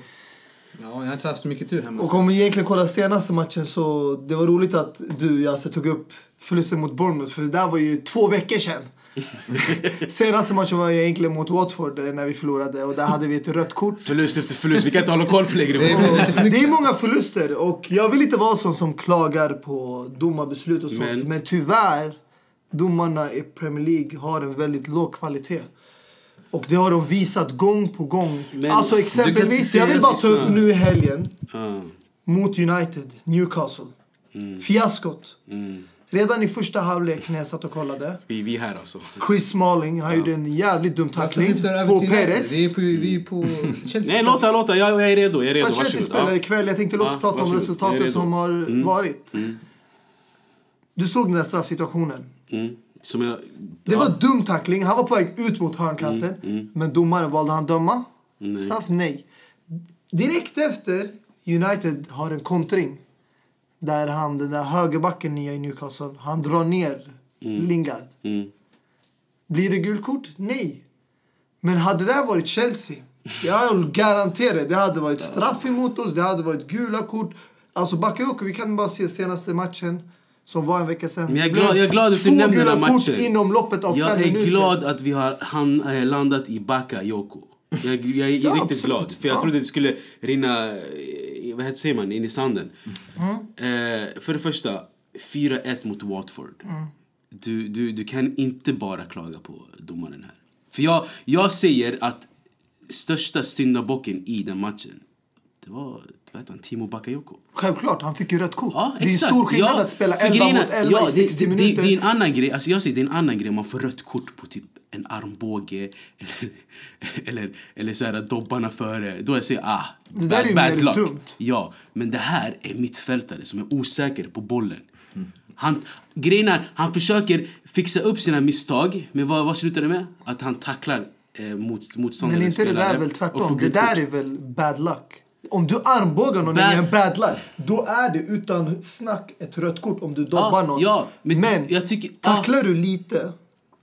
A: Ja, jag har inte haft så mycket tur hemma.
D: Och om vi egentligen kollar senaste matchen så det var roligt att du Jasse tog upp förlusten mot Bournemouth för det där var ju två veckor sedan. senaste matchen var ju egentligen mot Watford eh, när vi förlorade och där hade vi ett rött kort.
C: Förlust efter förlust. Vi kan inte hålla koll på längre.
A: Det är-
D: Och det är många förluster och jag vill inte vara sån som klagar på domarbeslut och sånt.
C: Men-
D: Men, tyvärr domarna i Premier League har en väldigt låg kvalitet. Och det har de visat gång på gång.
C: Men
D: alltså exempelvis, jag vill bara ta upp nu i helgen
C: Ja.
D: mot United, Newcastle. Fiaskot. Redan i första halvlek när jag satt och kollade.
C: Vi, vi är här alltså.
D: Chris Smalling, han gjorde en jävligt dum tackling på? Perez.
A: Vi är på, vi är på Chelsea.
C: Nej, låta, låta. Jag, jag är redo. Jag är redo.
D: Chelsea
C: Varsågod.
D: spelar
C: Ja.
D: ikväll. Jag tänkte låt oss
C: Ja,
D: prata om
C: varsågod. Är
D: resultatet som har varit. Du såg den där straffsituationen.
C: Mm. Som jag...
D: Det var dum tackling. Han var på väg ut mot hörnkanten. Men domaren valde han döma. Straff nej. Direkt efter United har en kontring. Där han, den där högerbacken nya i Newcastle, han drar ner Lingard.
C: Mm.
D: Blir det gult kort? Nej. Men hade det varit Chelsea, jag garanterar det hade varit straff emot oss, det hade varit gula kort. Alltså Bakayoko, vi kan bara se senaste matchen som var en vecka sedan.
C: Men jag är glad, jag är glad att du nämner den matchen.
D: inom loppet av
C: jag
D: fem
C: är
D: minuter.
C: glad att vi har han, eh, landat i Bakayoko. Jag, jag är
D: Ja,
C: riktigt
D: absolut.
C: glad. För jag
D: Ja.
C: trodde det skulle rinna, eh, vad heter, säger man, in i sanden.
D: Mm.
C: Eh, för det första, 4-1 mot Watford.
D: Mm.
C: Du, du, du kan inte bara klaga på domaren här. För jag, jag säger att största syndabocken i den matchen, det var vad heter han, Timo Bakayoko.
D: Självklart, han fick ju rött kort.
C: Ja,
D: det är stor skillnad
C: Ja,
D: att spela
C: för
D: 11
C: grejen är-
D: mot 11
C: ja,
D: i 60
C: det,
D: minuter.
C: Det, det är en annan grej. Alltså jag säger det är en annan grej man får rött kort på typ en armbåge eller, eller, eller så här dobbarna före. Då jag säger ah,
D: Det där är mer
C: luck.
D: dumt.
C: Ja, men det här är mittfältare som är osäker på bollen. Han, grejen är, han försöker fixa upp sina misstag, men vad, vad slutar det med? Att han tacklar eh, mot, motståndare
D: Men inte det där väl
C: och
D: tvärtom? Det där är väl bad luck? Om du armbågar någon i en bad luck, då är det utan snack ett rött kort om du dobbar
C: Ja,
D: någon.
C: ja, men
D: men
C: jag tycker-
D: tacklar du lite,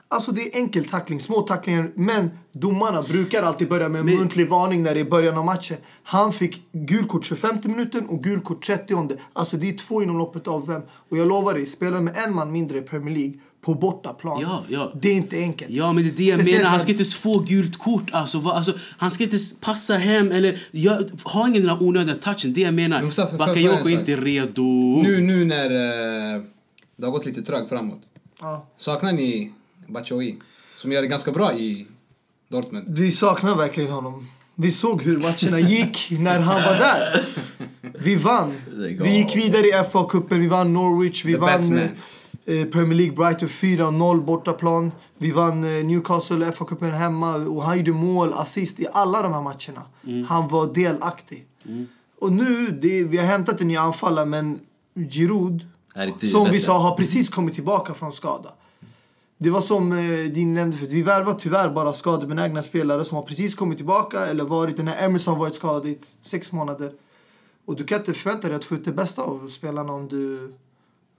D: alltså det är enkel tackling, små tacklingar, men domarna brukar alltid börja med en
C: Men-
D: muntlig varning när det är början av matchen. Han fick gult kort 25 minuten och gult kort 30 Alltså det är två inom loppet av vem? Och jag lovar dig, spelar med en man mindre i Premier League på bortaplan.
C: Ja, ja.
D: Det är inte enkelt.
C: Ja, men det är det jag
D: Speciellt
C: menar. Han ska inte få gult kort. Alltså, vad, alltså, han ska inte passa hem eller gör, ha ingen den onödiga touchen. Det jag menar.
A: Mustafa,
C: Bakayoko är inte redo.
A: Nu, nu när eh, det har gått lite trögt framåt.
D: Ja.
A: Saknar ni Batshuayi? Som gör det ganska bra i Dortmund.
D: Vi saknar verkligen honom. Vi såg hur matcherna gick när han var där. Vi vann. Vi gick vidare i FA-cupen, vi vann Norwich, vi
A: The
D: vann
A: Batsman.
D: Eh, Premier League Brighton 4-0 bortaplan. Vi vann eh, Newcastle FA-cupen hemma och han gjorde mål, assist i alla de här matcherna.
A: Mm.
D: Han var delaktig. Och nu, det, vi har hämtat en ny anfallare men Giroud, som vi sa, har precis kommit tillbaka från skada. Det var som eh, din nämnde förut, vi värvar tyvärr bara skadebenägna spelare som har precis kommit tillbaka eller varit, den här Emerson har varit skadad i sex månader. Och du kan inte förvänta dig att få ut det bästa av spelarna om du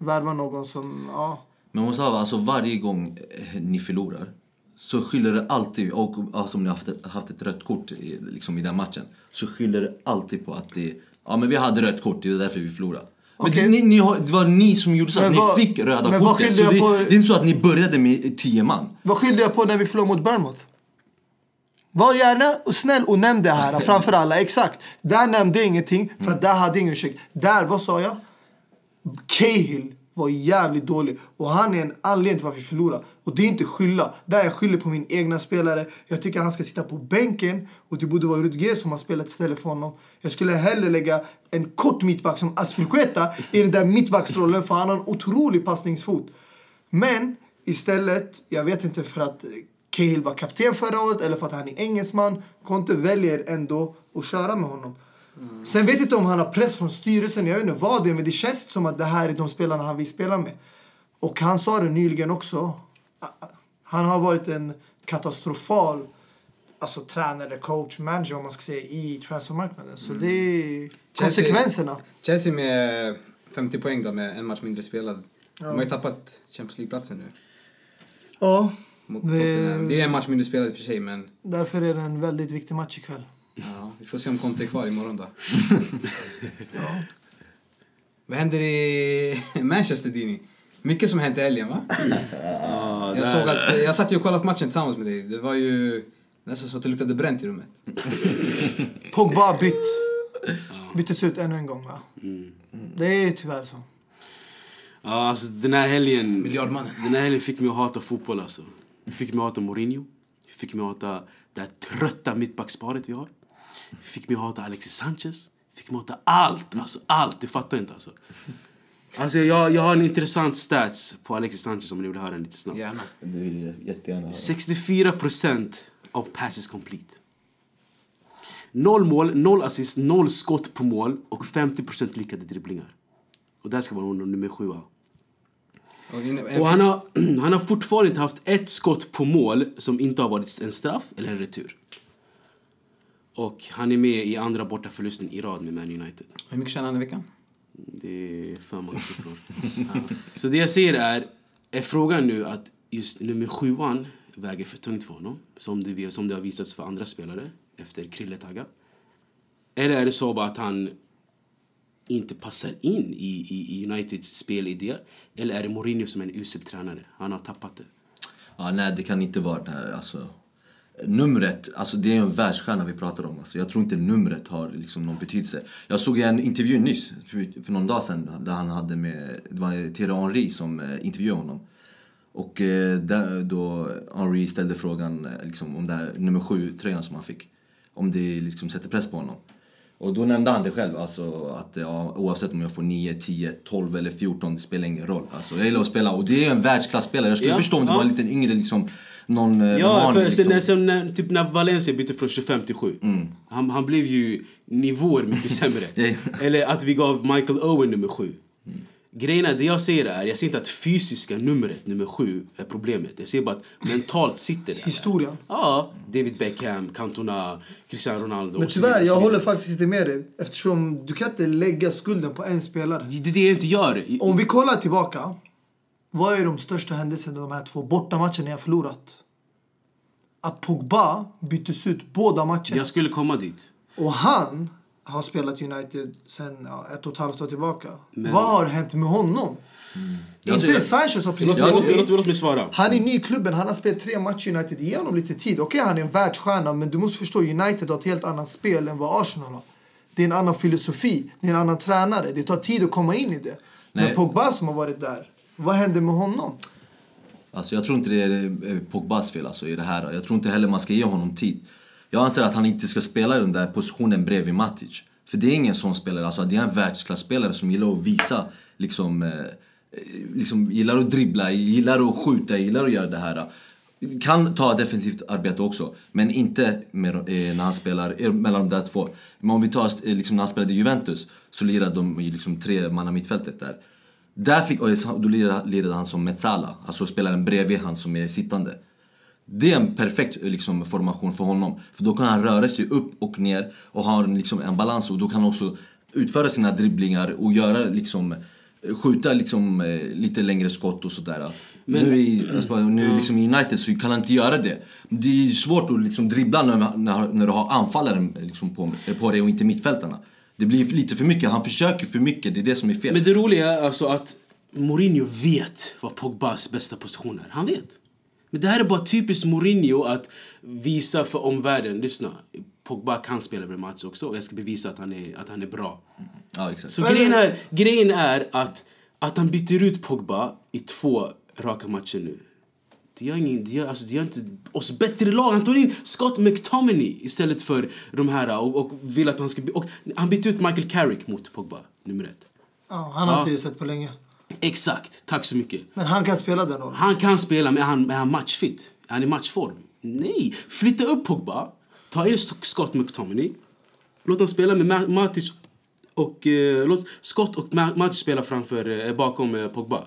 D: värvar någon som, ja.
B: Men Mustafa, alltså varje gång eh, ni förlorar så skyller det alltid, och alltså, om ni har haft ett, haft ett rött kort i, liksom i den matchen, så skyller det alltid på att det, ja men vi hade rött kort, det är därför vi förlorade. Men
D: Okej.
B: det, ni, ni det var ni som gjorde så att
D: Men
B: ni
D: vad-
B: fick röda kortet. Så det,
D: på-
B: det är inte så att ni började med tio man.
D: Vad skyllde jag på när vi förlorade mot Bournemouth? Var gärna och snäll och nämn det här framför alla. Exakt. Där nämnde jag ingenting för att där hade jag ingen ursäkt. Där, vad sa jag? Cahill var jävligt dålig och han är en anledning till varför vi förlorar. Och det är inte skylla. Där jag skyller på min egna spelare. Jag tycker han ska sitta på bänken och det borde vara Rudger som har spelat istället för honom. Jag skulle hellre lägga en kort mittback som Aspilicueta i den där mittbacksrollen för han har en otrolig passningsfot. Men istället, jag vet inte för att Cahill var kapten förra året eller för att han är engelsman. Conte väljer ändå att köra med honom. Sen vet jag inte om han har press från styrelsen, jag vet inte vad det är, men det känns som att det här är de spelarna han vill spela med. Och han sa det nyligen också. Han har varit en katastrofal alltså, tränare, coach, manager om man ska säga i transfermarknaden. Så det är konsekvenserna.
A: Chelsea med 50 poäng då med en match mindre spelad. De har ju tappat Champions League-platsen nu.
D: Ja,
A: Mot
D: Det-
A: Tottenham. Det är en match mindre spelad i och för sig men
D: därför är det en väldigt viktig match ikväll.
A: Ja, vi får se om Conte är kvar imorgon då. Vad händer i Manchester Dini? Mycket som hänt i helgen va?
C: Ja,
A: Jag såg att, jag satt ju och kollade på matchen tillsammans med dig. Det var ju nästan så att det luktade bränt i rummet.
D: Pogba bytt. Byttes ut ännu en gång va? Det är tyvärr så.
C: Ja, alltså den här helgen...
A: Miljardmannen.
C: Den här helgen fick mig att hata fotboll alltså. Fick mig att hata Mourinho. Fick mig att hata det här trötta mittbacksparet vi har. Fick mig att hata Alexis Sanchez. Fick mig att hata allt, alltså allt. Du fattar inte alltså. Alltså jag, jag har en intressant stats på Alexis Sanchez om ni vill höra den lite snabbt.
A: Gärna.
B: Det vill jag jättegärna höra.
C: 64% av passes complete. Noll mål, noll assist, noll skott på mål och 50% lyckade dribblingar. Och där ska vara nummer sju.
A: Och
C: han har, han har fortfarande inte haft ett skott på mål som inte har varit en straff eller en retur. Och han är med i andra bortaförlusten i rad med Man United.
A: Hur mycket tjänar han i veckan?
C: Det är för många siffror. ja. Så det jag säger är, är frågan nu att just nummer sjuan väger för tungt för honom. Som det, som det har visats för andra spelare efter Krille Tagga. Eller är det så bara att han inte passar in i, i, i Uniteds spelidé? Eller är det Mourinho som är en usel tränare? Han har tappat det.
B: Ja, nej, det kan inte vara alltså. Numret, alltså det är en världsstjärna vi pratar om. Alltså, jag tror inte numret har liksom någon betydelse. Jag såg en intervju nyss, för någon dag sedan, där han hade med, det var Thierry Henry som eh, intervjuade honom. Och eh, där, då Henry ställde frågan eh, liksom, om det här nummer sju tröjan som han fick. Om det liksom sätter press på honom. Och då nämnde han det själv, alltså att ja, oavsett om jag får 9, 10, 12 eller 14, det spelar ingen roll. Alltså, jag gillar att spela och det är en världsklasspelare. Jag skulle
C: Ja,
B: förstå om det
C: ja.
B: var en liten yngre liksom, någon eh,
C: Ja, för
B: liksom.
C: sen, sen, när, typ när Valencia bytte från 25 till 7. Han, han blev ju nivåer mycket sämre. Eller att vi gav Michael Owen nummer 7. Grejen är, det jag ser är, jag ser inte att fysiska numret, nummer 7, är problemet. Jag ser bara att mentalt sitter det.
D: Historien.
C: Ja, David Beckham, Cantona, Cristiano Ronaldo.
D: Men tyvärr, jag håller faktiskt inte med dig. Eftersom du kan inte lägga skulden på en spelare.
C: Det är det jag inte gör.
D: Om vi kollar tillbaka. Vad är de största händelserna de här två bortamatcherna jag förlorat? Att Pogba byttes ut båda matcherna.
C: Jag skulle komma dit.
D: Och han har spelat United sen ja, ett och ett halvt år tillbaka.
C: Men-
D: Vad har hänt med honom?
B: Jag
D: Inte
B: tror-
D: Sanchez har precis
C: Låt,
B: Jag-
C: låt, låt, mig svara.
D: Han är ny i klubben, han har spelat tre matcher i United. Ge honom lite tid. Okej, han är en världsstjärna, men du måste förstå United har ett helt annat spel än vad Arsenal har. Det är en annan filosofi, det är en annan tränare. Det tar tid att komma in i det. Men
B: Nej.
D: Pogba som har varit där, vad hände med honom?
B: Alltså jag tror inte det är Pogbas fel alltså, i det här. Jag tror inte heller man ska ge honom tid. Jag anser att han inte ska spela i den där positionen bredvid Matic. För det är ingen sån spelare, alltså det är en världsklasspelare som gillar att visa, liksom, eh, eh, liksom gillar att dribbla, gillar att skjuta, gillar att göra det här. Kan ta defensivt arbete också, men inte med, eh, när han spelar eh, mellan de där två. Men om vi tar eh, liksom, när han spelade i Juventus så lirade de i liksom, tre manna mittfältet där. Där fick, och då lirade, han som Mezzala, alltså spelaren bredvid han som är sittande. Det är en perfekt liksom, formation för honom. För då kan han röra sig upp och ner och ha en, liksom, en balans och då kan han också utföra sina dribblingar och göra liksom skjuta liksom, eh, lite längre skott och sådär.
C: Men-
B: nu i, nu liksom i United så kan han inte göra det. Det är svårt att liksom dribbla när, när, när du har anfallaren liksom på, på dig och inte mittfältarna. Det blir lite för mycket, han försöker för mycket, det är det som är fel.
C: Men det roliga är alltså att Mourinho vet vad Pogbas bästa position är. Han vet. Men det här är bara typiskt Mourinho att visa för omvärlden, lyssna. Pogba kan spela över match också och jag ska bevisa att han är, att han är bra.
B: Ja, exakt.
C: Så grejen är, grejen är att, att han byter ut Pogba i två raka matcher nu. Det gör, ingen, det, gör, alltså det gör inte oss bättre lag. Han tog in Scott McTominay istället för de här och, och vill att han ska... Och han bytte ut Michael Carrick mot Pogba, nummer ett.
D: Ja, han har
C: Ja.
D: inte sett på länge.
C: Exakt, tack så mycket.
D: Men han kan spela den rollen.
C: Han kan spela, men är han, är han matchfit? Är han i matchform? Nej! Flytta upp Pogba, ta in Scott McTominay, låt han spela med Ma- Matic och eh, låt Scott och Ma- Matic spela framför, eh, bakom eh, Pogba.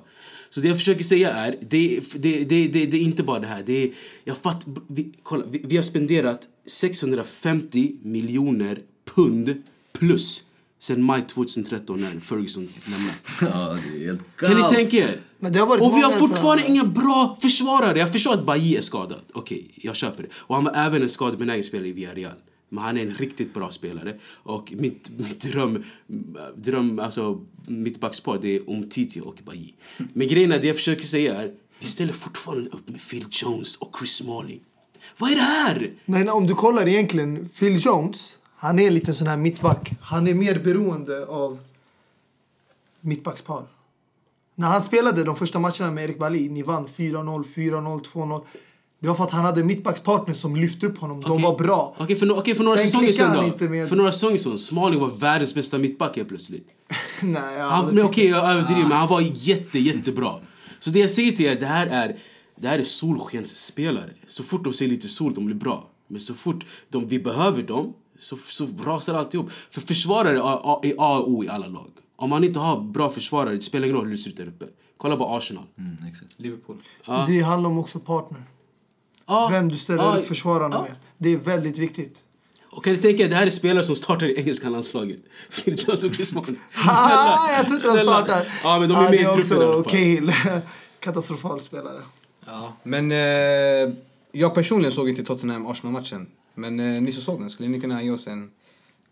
C: Så det jag försöker säga är, det, det, det, det, det är inte bara det här. Det är, jag fatt, vi, kolla, vi, vi har spenderat 650 miljoner pund plus sen maj 2013 när Ferguson lämnade.
B: Ja, det är helt
C: Kan ni
B: galet.
C: tänka er?
D: Men det har varit
C: och vi har fortfarande inga bra försvarare. Jag förstår att Bailly är skadad. Okej, jag köper det. Och han var även en skadebenägen spelare i Villarreal. Men han är en riktigt bra spelare. Och mitt, mitt dröm, dröm, alltså mitt backspar det är Umtiti och Bailly. Men grejen är, det jag försöker säga är, vi ställer fortfarande upp med Phil Jones och Chris Smalling. Vad är det här?
D: Men om du kollar egentligen, Phil Jones, han är lite sån här mittback. Han är mer beroende av mittbackspar. När han spelade de första matcherna med Erik Bali, ni vann 4-0, 4-0, 2-0. Det var för att han hade mittbackspartner som lyfte upp honom. De
C: Okej.
D: var bra.
C: Okej, för, no- okej, för några
D: Sen
C: säsonger sedan
D: han
C: då.
D: med-
C: För några säsonger sedan, Smalling var världens bästa mittback helt plötsligt.
D: Nej, jag
C: Han,
D: hade
C: men
D: tyckt-
C: okej, jag överdriver, men han var jätte, jättebra. Så det jag säger till er, det här är, det här är solskensspelare. Så fort de ser lite sol, de blir bra. Men så fort de, vi behöver dem, så, så rasar alltihop. För försvarare är A, och O i alla lag. Om man inte har bra försvarare, det spelar ingen roll hur det ser ut där uppe. Kolla på Arsenal.
B: Mm, exakt.
A: Liverpool.
C: Ja.
D: Det handlar om också partner.
C: Ja,
D: Vem du ställer
C: ja,
D: upp försvararna
C: ja.
D: med. Det är väldigt viktigt.
C: Och kan du tänka det här är spelare som startar i engelska landslaget. Phil Jones och Chris Smalling.
D: Ah, jag tror inte de startar.
C: Ja, men de är
D: Ah,
C: med
D: det
C: i truppen
D: också
C: i alla fall.
D: Cahill. Katastrofal spelare.
A: Ja. Men eh, jag personligen såg inte Tottenham-Arsenal-matchen. Men eh, ni som såg den, skulle ni kunna ge oss en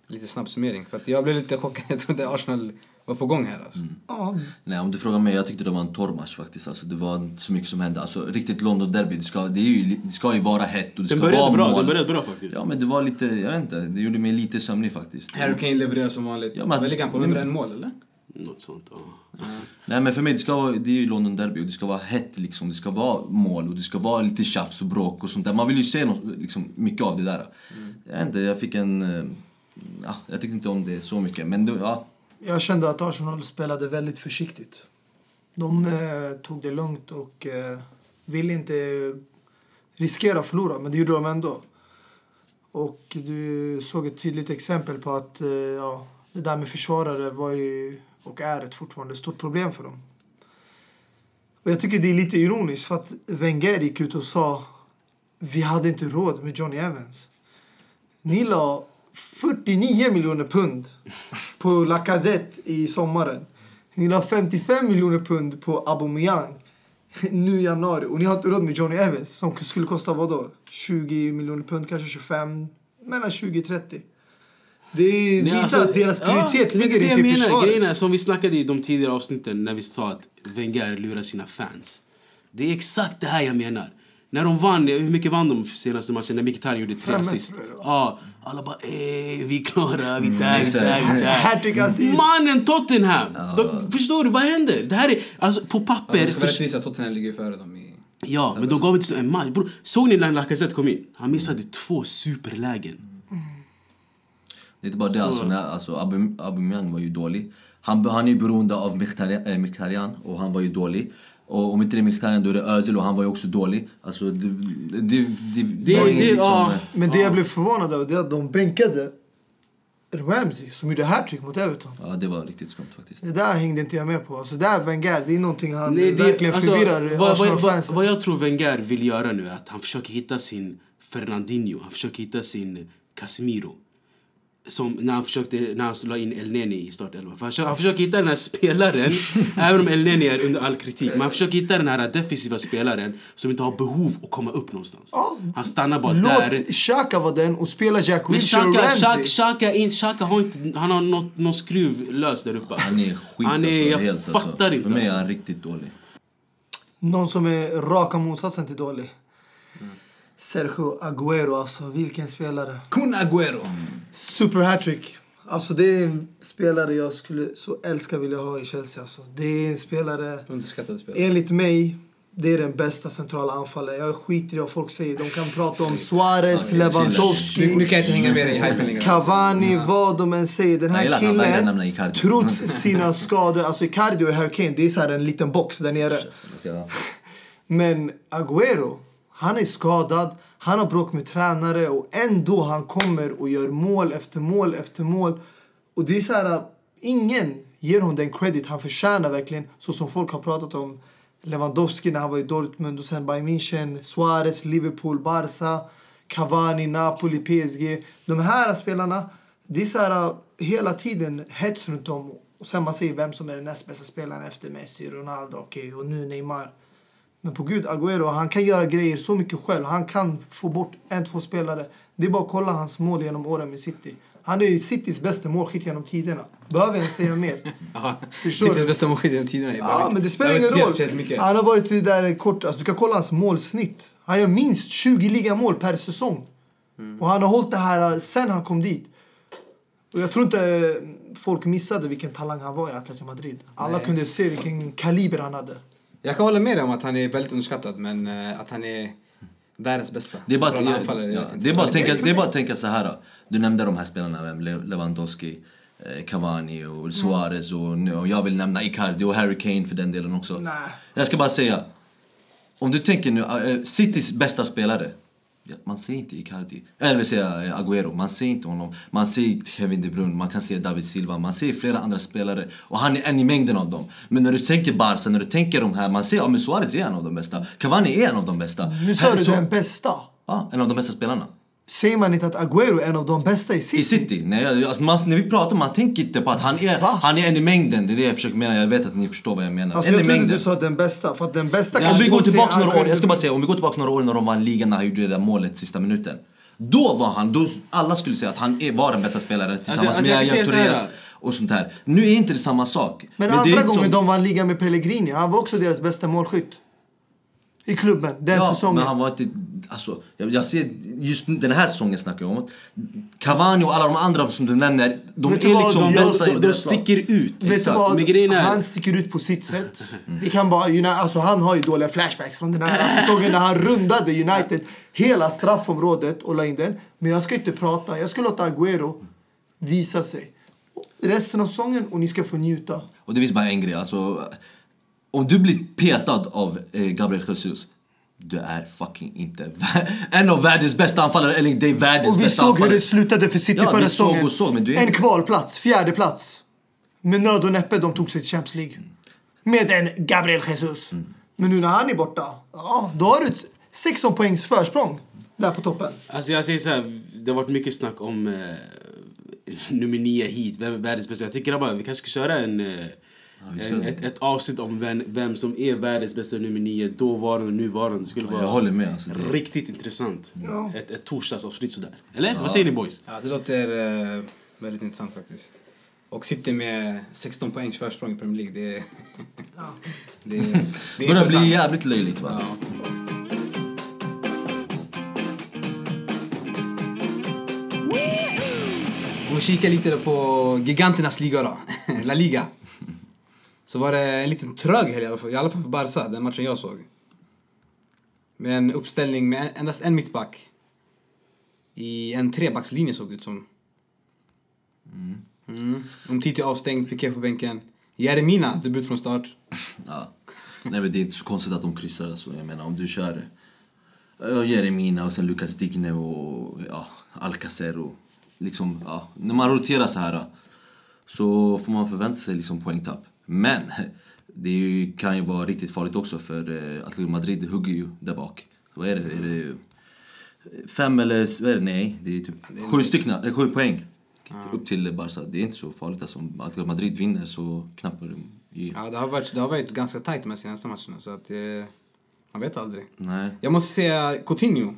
A: lite snabb summering? För att jag blev lite chockad. Jag trodde Arsenal var på gång här alltså.
D: Ja,
B: Nej, om du frågar mig, jag tyckte det var en torr match faktiskt. Alltså, det var inte så mycket som hände. Alltså, riktigt London-derby, det ska, det, är ju, det ska ju vara hett och det ska
C: Den
B: vara
C: bra,
B: mål.
C: den började bra faktiskt.
B: Ja, men det var lite, jag vet inte, det gjorde mig lite sömnig faktiskt.
A: Harry Kane levererar som vanligt.
B: Ja, men-
A: Vad ligger han på? 101 mål eller?
C: Något sånt, ja.
B: Nej men för mig, det, ska vara, det är ju London Derby och det ska vara hett liksom. Det ska vara mål och det ska vara lite tjafs och bråk och sånt där. Man vill ju se något, liksom, mycket av det där. Jag vet inte, jag fick en... eh, Ja, jag tyckte inte om det så mycket. Men det, ja,
D: jag kände att Arsenal spelade väldigt försiktigt. De eh, tog det lugnt och eh, ville inte riskera att förlora, men det gjorde de ändå. Och du såg ett tydligt exempel på att eh, ja, det där med försvarare var ju, och är ett fortfarande stort problem för dem. Och jag tycker det är lite ironiskt för att Wenger gick ut och sa vi hade inte råd med Johnny Evans. Ni la 49 miljoner pund på Lacazette i sommaren. Ni la 55 miljoner pund på Aubameyang nu i januari. Och ni har inte råd med Johnny Evans som skulle kosta vad då? 20 miljoner pund, kanske 25, mellan 20 och 30. Det
C: Nej,
D: visar
C: alltså,
D: att deras prioritet
C: ja,
D: ligger
C: det
D: inte i försvaret.
C: Grejen är, som vi snackade i de tidigare avsnitten när vi sa att Wenger lurar sina fans. Det är exakt det här jag menar. När de vann, hur mycket vann de senaste matchen? När Mkhitaryan gjorde tre assist. Ja, alla bara ey, vi är klara, vi är där, vi är där, vi är. Mannen Tottenham! De, förstår du, vad händer? Det här är, alltså på papper...
A: Ja, ska rättvisa, Tottenham ligger före dem i...
C: Ja, men de gav inte så en match. Bror, såg ni när Lacazette kom in? Han missade två superlägen.
B: det är inte bara det alltså. När, alltså Aubame- Aubameyang var ju dålig. Han, han är ju beroende av Mkhitaryan eh, Mkhitaryan och han var ju dålig. Och om inte det är Mkhitaryan då är det Özil och han var ju också dålig. Alltså det... Det, det, det,
C: Det-
B: var
C: det-
B: liksom,
C: ja.
D: Men det jag blev förvånad över det är att de bänkade Ramsey som gjorde hattrick mot Everton.
B: Ja, det var riktigt skumt faktiskt.
D: Det där hängde inte jag med på. Alltså där Wenger, det är någonting han
C: Nej, det-
D: verkligen
C: alltså,
D: förvirrar
C: vad, vad, vad, vad jag tror Wenger vill göra nu är att han försöker hitta sin Fernandinho. Han försöker hitta sin Casemiro. Som när han försökte, när han la in El Neni i startelvan. För Han försöker, han försöker hitta den här spelaren, även om El Neni är under all kritik. Men han försöker hitta den här defensiva spelaren som inte har behov att komma upp någonstans. Han stannar bara där.
D: Låt Xhaka vara den och spela Jack Wilshere Ramsey.
C: Xhaka, Xhaka, in- Xhaka har inte, han har något, någon skruv lös där uppe.
B: Han är skit
C: Han är,
B: alltså,
C: jag
B: helt
C: fattar
B: alltså.
C: inte
B: För mig är
C: alltså.
B: han riktigt dålig.
D: Någon som är raka motsatsen till dålig. Sergio Aguero, alltså vilken spelare.
A: Kun Agüero!
D: Super hattrick. Alltså det är en spelare jag skulle så älska vilja ha i Chelsea. Alltså. Det är en spelare,
A: Underskattad spelare.
D: enligt mig, det är den bästa centrala anfallaren. Jag skiter i vad folk säger. De kan prata om Suarez, Lewandowski.
A: Nu, kan jag inte hänga med dig i.
D: Cavani, vad de än säger. Den här killen, trots sina skador. Alltså Icardi och Harry Kane, det är så här en liten box där nere.
B: Ja.
D: Men Agüero, han är skadad. Han har bråk med tränare och ändå han kommer och gör mål efter mål efter mål. Och det är så här, äh, ingen ger honom den credit han förtjänar verkligen. Så som folk har pratat om Lewandowski när han var i Dortmund och sen Bayern München, Suarez, Liverpool, Barca, Cavani, Napoli, PSG. De här spelarna, det är så här äh, hela tiden hets runt dem. Och sen man säger vem som är den näst bästa spelaren efter Messi, Ronaldo, okej, och nu Neymar. Men på gud, Agüero, han kan göra grejer så mycket själv. Han kan få bort en, två spelare. Det är bara att kolla hans mål genom åren med City. Han är Citys bästa målskytt genom tiderna. Behöver jag säga mer?
A: Ja, Citys bästa målskytt genom tiderna.
D: Ja, men det spelar ingen roll. Han har varit där kort. Alltså, du kan kolla hans målsnitt. Han gör minst 20 ligamål per säsong. Och han har hållit det här sen han kom dit. Och jag tror inte folk missade vilken talang han var i Atletico Madrid. Alla
A: Nej.
D: kunde se vilken kaliber han hade.
A: Jag kan hålla med dig om att han är väldigt underskattad, men eh, att han är världens bästa.
B: Det är bara, att,
A: anfallare,
B: ja,
A: vet inte.
B: det är bara, att tänka, det är bara att tänka så här. Du nämnde de här spelarna, Lewandowski, eh, Cavani och Suarez och, och jag vill nämna Icardi och Harry Kane för den delen också.
D: Nej.
B: Jag ska bara säga. Om du tänker nu, eh, Citys bästa spelare. Ja, man ser inte Icardi. Eller vill säga eh, Agüero. Man ser inte honom. Man ser Kevin De Bruyne, man kan se David Silva, man ser flera andra spelare. Och han är en i mängden av dem. Men när du tänker Barca, när du tänker de här, man ser ja, men Suarez är en av de bästa. Cavani är en av de bästa.
D: Nu sa du den bästa.
B: Ja, en av de bästa spelarna.
D: Säger man inte att Agüero är en av de bästa i
B: I
D: City?
B: City? Nej, alltså man, när vi pratar, man tänker inte på att han är,
D: Va?
B: han är en i mängden. Det är det jag försöker mena. Jag vet att ni förstår vad jag menar.
D: Alltså
B: en
D: jag
B: i mängden.
D: du sa den bästa. För att den bästa
B: Om
D: kanske
B: vi går tillbaka några år, jag ska bara säga, om vi går tillbaka några år när de vann ligan när han gjorde det där målet sista minuten. Då var han, då alla skulle säga att han är, var den bästa spelaren tillsammans
C: alltså, jag
B: med
C: kan
B: Yahya Touré och sånt här. Nu är inte det samma sak.
D: Men,
B: är
D: andra gången
B: som-
D: de vann ligan med Pellegrini, han var också deras bästa målskytt. I klubben, den
B: Ja,
D: säsongen.
B: men han var inte... Alltså, jag, jag ser, just den här säsongen snackar jag om. Cavani och alla de andra som du nämner, de är
D: Vet vad,
B: liksom
D: de-
B: bästa
C: de, sticker ut.
D: Vet vad?
C: Är-
D: Han sticker ut på sitt sätt. Vi kan bara, United, alltså han har ju dåliga flashbacks från den här säsongen när han rundade United hela straffområdet och la in den. Men jag ska inte prata, jag ska låta Agüero visa sig. Resten av säsongen och ni ska få njuta.
B: Och det finns bara en grej, alltså... Om du blir petad av eh, Gabriel Jesus, du är fucking inte en av världens bästa anfallare, eller det är världens
D: Och vi
B: bästa
D: såg hur
B: anfallare.
D: det slutade för City
B: Ja,
D: förra
B: vi såg
D: säsongen.
B: och såg, men du är
D: En kvalplats, fjärde plats. Med nöd och näppe de tog sig till Champions League. Med en Gabriel Jesus. Men nu när han är borta, ja, då har du ett 16 poängs försprång där på toppen.
C: Alltså jag säger så här, det har varit mycket snack om eh, nummer nio hit, vem är världens bästa? Jag tycker grabbar, vi kanske ska köra en, eh,
B: ska-
C: en ett, ett avsnitt om vem, vem som är världens bästa nummer nio, dåvarande och nuvarande. Det skulle
B: Ja,
C: vara
B: jag håller med, alltså, det-
C: riktigt intressant.
D: Ja.
C: Ett, ett torsdagsavsnitt sådär. Eller? Vad säger ni boys?
A: Ja, det låter eh, väldigt intressant faktiskt. Och City med 16 poängs försprång i Premier League, det är... det, är- det
B: Det
A: är
B: börjar bli
A: intressant.
B: jävligt löjligt va?
A: Ja. Om vi kikar lite på giganternas liga då, La Liga. Så var det en liten trög helg i alla fall, i alla fall för Barca, den matchen jag såg. Med en uppställning med en- endast en mittback. I en trebackslinje såg det ut som. Mm. Umtiti avstängd, Piqué på bänken. Jeremina, debut från start.
B: Ja. Nej men det är inte så konstigt att de kryssar alltså. Jag menar om du kör Jeremina och sen Lucas Digne och ja, Alcacer och liksom, ja. När man roterar så här så får man förvänta sig liksom poängtapp. Men det ju, kan ju vara riktigt farligt också för uh, Atletico Madrid hugger ju där bak. Vad är det? Är det fem eller, vad är det? Nej, det är typ sju stycken, eh, sju poäng. Upp till Barca. Det är inte så farligt alltså. Om Atletico Madrid vinner så knappar de i.
A: Ja, det har varit, det har varit ganska tajt med senaste matcherna så att eh, man vet aldrig.
B: Nej.
A: Jag måste säga Coutinho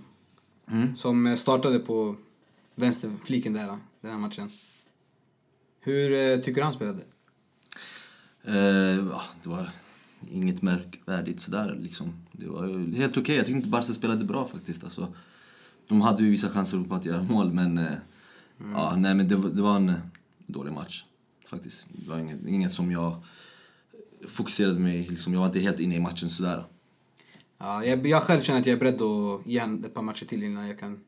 A: som eh, startade på vänsterfliken där, eh, den här matchen. Hur eh, tycker du han spelade?
B: Eh, ja, det var inget märkvärdigt sådär liksom. Det var helt okej. Jag tyckte inte Barca spelade bra faktiskt. Alltså, de hade ju vissa chanser på att göra mål men... Eh, ja, nej, men det, var- det var en dålig match faktiskt. Det var inget, inget som jag fokuserade mig liksom, Jag var inte helt inne i matchen sådär.
A: Ja, jag, jag själv känner att jag är beredd att ge ett par matcher till innan jag kan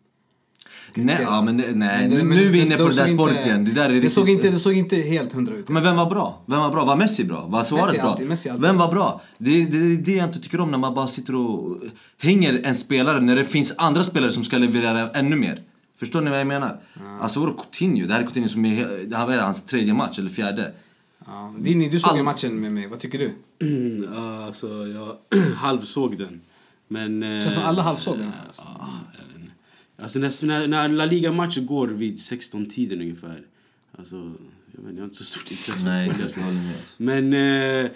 B: Nej, ja, men, nej,
A: Men
B: nu,
A: det-
B: nu
A: men
B: är vi inne på det
A: såg
B: där spåret
A: inte-
B: igen. Det, där är
A: det, såg inte, det såg inte helt hundra ut.
B: Men vem var bra? Vem var bra? Var Messi bra? Var Suarez
A: Messi
B: bra?
A: alltid, Messi alltid.
B: Vem var bra? Det är det, det jag inte tycker om när man bara sitter och hänger en spelare när det finns andra spelare som ska leverera ännu mer. Förstår ni vad jag menar? Alltså vadå Coutinho? Det här är Coutinho som är, det här är hans tredje match eller fjärde.
A: Ja. Dini, du såg ju
B: All-
A: matchen med mig. Vad tycker du?
C: Ja, alltså, jag halvsåg den. Men... eh,
A: Känns som alla halvsåg den.
C: Ja, jag vet inte. Alltså när, när, när La Liga-matcher går vid 16-tiden ungefär. Alltså, jag, vet, inte, jag har inte så stort intresse.
B: Nej, exakt. Jag håller med. Alltså.
C: Men eh,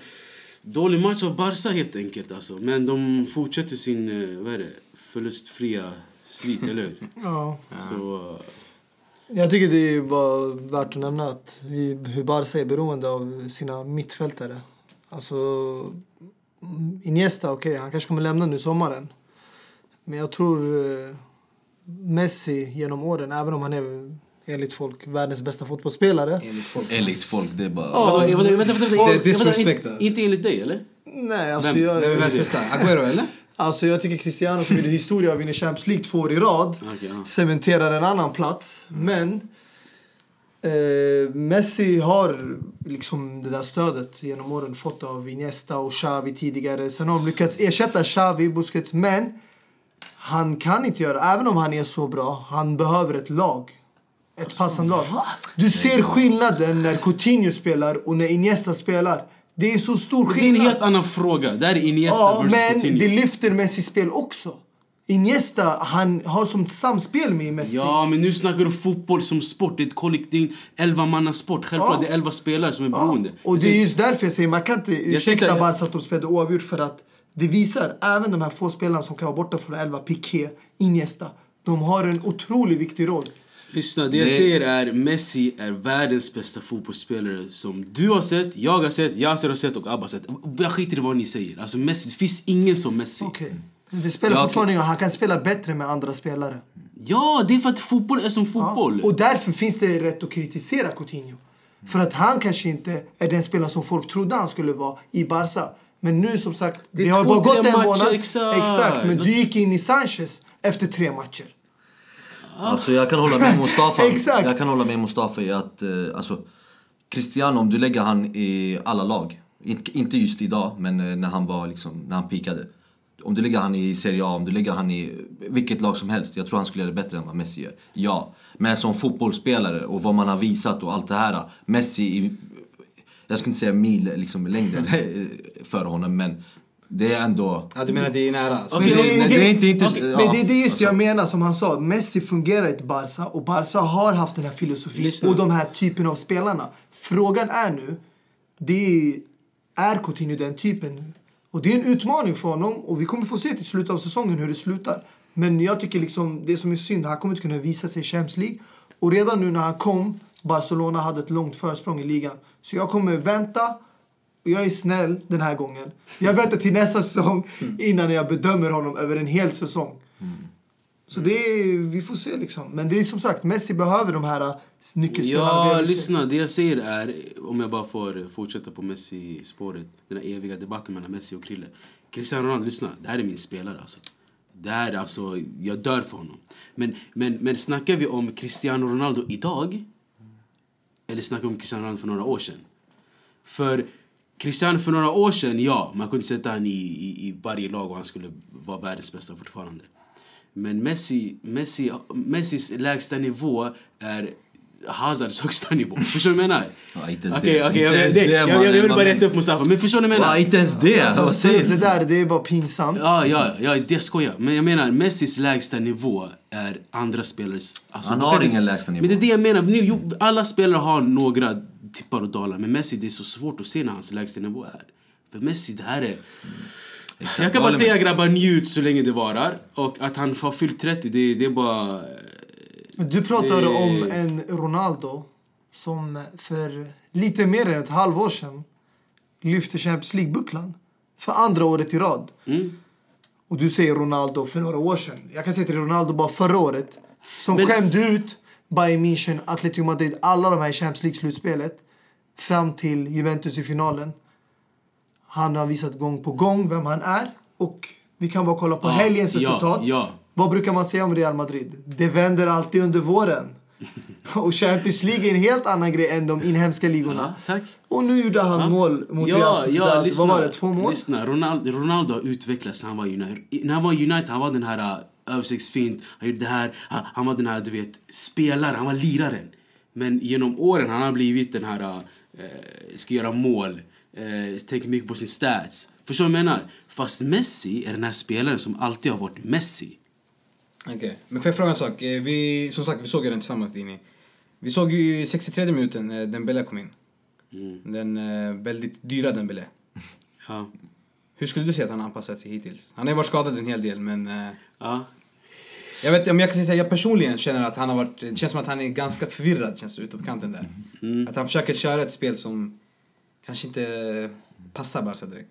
C: dålig match av Barca helt enkelt alltså. Men de fortsätter sin, eh, vad är det, förlustfria svit, eller hur?
D: Ja.
C: Så, eh,
D: Jag tycker det är bara värt att nämna att vi, hur Barca är beroende av sina mittfältare. Alltså, mm, Iniesta, okej, han kanske kommer lämna nu sommaren. Men jag tror eh, Messi genom åren, även om han är enligt folk, världens bästa fotbollsspelare.
A: Enligt folk.
B: Enligt folk, det är bara...
D: Ja.
C: Vänta, vänta, vänta, vänta,
A: Det är
C: vänta,
A: disrespect,
C: inte-
A: alltså.
C: Inte enligt dig eller?
D: Nej, alltså
C: Vem?
D: jag...
A: Vem är världens bästa? Agüero eller?
D: Alltså jag tycker Cristiano som gjorde historia och vinner Champions League två år i rad
C: ja.
D: cementerar en annan plats. Men eh, Messi har liksom det där stödet genom åren fått av Iniesta och Xavi tidigare. Sen har de lyckats ersätta Xavi, Busquets, men han kan inte göra, även om han är så bra, han behöver ett lag. Ett passande lag. Du ser skillnaden när Coutinho spelar och när Iniesta spelar. Det är så stor
C: Det är en
D: skillnad.
C: helt annan fråga. Det här är Iniesta
D: Ja,
C: versus
D: men
C: Coutinho.
D: det lyfter Messis spel också. Iniesta, han har som samspel med Messi.
C: Ja, men nu snackar du fotboll som sport. Det är ett kollektiv, elva manna sport. Självklart,
D: Ja.
C: det är elva spelare som är
D: Ja,
C: beroende.
D: Och
C: Jag
D: det är just därför jag säger man kan inte ursäkta Barca att de spelade oavgjort för att det visar, även de här få spelarna som kan vara borta från 11, Piqué, Iniesta, de har en otroligt viktig roll.
C: Lyssna, det jag säger är Messi är världens bästa fotbollsspelare som du har sett, jag har sett, Yasser har sett och Abba har sett. Jag skiter i vad ni säger. Alltså Messi, det finns ingen som Messi.
D: Okej. Men det spelar
B: Ja,
D: fortfarande ingen Han kan spela bättre med andra spelare.
C: Ja, det är för att fotboll är som
D: Ja.
C: fotboll.
D: Och därför finns det rätt att kritisera Coutinho. För att han kanske inte är den spelare som folk trodde han skulle vara i Barca. Men nu som sagt,
C: Det
D: det, har bara gått en
C: matcher,
D: månad.
C: exakt.
D: exakt. Men du gick in i Sanchez efter tre matcher.
B: Alltså jag kan hålla med Mustafa.
D: Exakt.
B: Jag kan hålla med Mustafa i att, eh, alltså Cristiano, om du lägger han i alla lag, inte, inte just idag, men eh, när han var liksom, när han pikade. Om du lägger han i Serie A, om du lägger han i vilket lag som helst, jag tror han skulle göra det bättre än vad Messi gör. Ja, men som fotbollsspelare och vad man har visat och allt det här. Messi, i, jag skulle inte säga mil liksom längden för honom, men det är ändå...
A: Ja, du menar det är nära?
D: Men det,
B: Nej,
D: det,
B: det är inte, inte,
C: Okej,
B: ja,
D: Men det är det just
B: alltså.
D: jag menar som han sa. Messi fungerar i ett Barca och Barca har haft den här filosofin
C: Lyssna.
D: och de här typen av spelarna. Frågan är nu, det är Coutinho den typen nu? Och det är en utmaning för honom och vi kommer få se till slutet av säsongen hur det slutar. Men jag tycker liksom det som är synd, han kommer inte kunna visa sig i Champions League. Och redan nu när han kom, Barcelona hade ett långt försprång i ligan. Så jag kommer vänta och jag är snäll den här gången. Jag väntar till nästa säsong innan jag bedömer honom över en hel säsong. Så det är, vi får se liksom. Men det är som sagt, Messi behöver de här äh, nyckelspelarna
C: Ja, lyssna. Det jag säger är, om jag bara får fortsätta på Messi-spåret, den här eviga debatten mellan Messi och Krille. Cristiano Ronaldo, lyssna. Det här är min spelare alltså. Det här är alltså, jag dör för honom. Men, men, men snackar vi om Cristiano Ronaldo idag? Eller snacka om Cristiano Ronaldo för några år sedan? För Cristiano för några år sedan, ja, man kunde sätta han i, i, i varje lag och han skulle vara världens bästa fortfarande. Men Messi, Messi, Messis lägsta nivå är Hazards högsta nivå. Förstår du vad jag menar?
B: Ja, inte ens det.
C: det-
B: det,
C: jag,
B: mannen.
C: jag, jag vill bara rätta upp Mustafa. Men förstår ni vad jag menar?
B: Inte ens det! Vad säger
D: det
B: du?
D: där, det är bara pinsamt.
C: Ja, ja, ja, det skojar. Men jag menar, Messis lägsta nivå är andra spelares... Alltså,
B: Han
C: du
B: har ingen lägsta nivå.
C: Men det är det jag menar. Nu, jo, alla spelare har några tippar och dalar. Men Messi, det är så svårt att se när hans lägsta nivå är. För Messi, det här är...
B: Exakt,
C: Jag kan bara säga grabbar, njut så länge det varar. Och att han har fyllt 30, det, det är bara...
D: Du pratar
C: Det-
D: om en Ronaldo som för lite mer än ett halvår sedan lyfte Champions League-bucklan för andra året i rad.
C: Mm.
D: Och du säger Ronaldo för några år sedan. Jag kan säga till Ronaldo bara förra året. Som
C: Men-
D: skämde ut Bayern München, Atletico Madrid, alla de här i Champions League-slutspelet. Fram till Juventus i finalen. Han har visat gång på gång vem han är. Och vi kan bara kolla på
C: Ja,
D: helgens
C: ja,
D: resultat.
C: ja.
D: Vad brukar man säga om Real Madrid? Det vänder alltid under våren. Och Champions League är en helt annan grej än de inhemska ligorna.
C: Ja.
D: Och nu gjorde han mål mot Real Sociedad. Vad var det? Två mål?
C: Lyssna, Ronaldo, Ronaldo har utvecklats han var United. När han var United han var den här uh, översiktsfint, han gjorde det här, han, han var den här du vet, spelaren, han var liraren. Men genom åren han har blivit den här, uh, ska göra mål, uh, tänker mycket på sin stats. Förstår du vad jag menar? Fast Messi är den här spelaren som alltid har varit Messi.
A: Okej, men får jag fråga en sak? Eh, Vi, som sagt, vi såg ju den tillsammans, Dini. Vi såg ju i 63 minuten när Dembele kom in. Den eh, väldigt dyra Dembele.
C: Ja.
A: Hur skulle du säga att han har anpassat sig hittills? Han har ju varit skadad en hel del, men... Eh,
C: Ja.
A: jag vet om jag kan säga jag personligen känner att han har varit... Det känns som att han är ganska förvirrad, känns det, ute på kanten där. Att han försöker köra ett spel som kanske inte passar Barca direkt.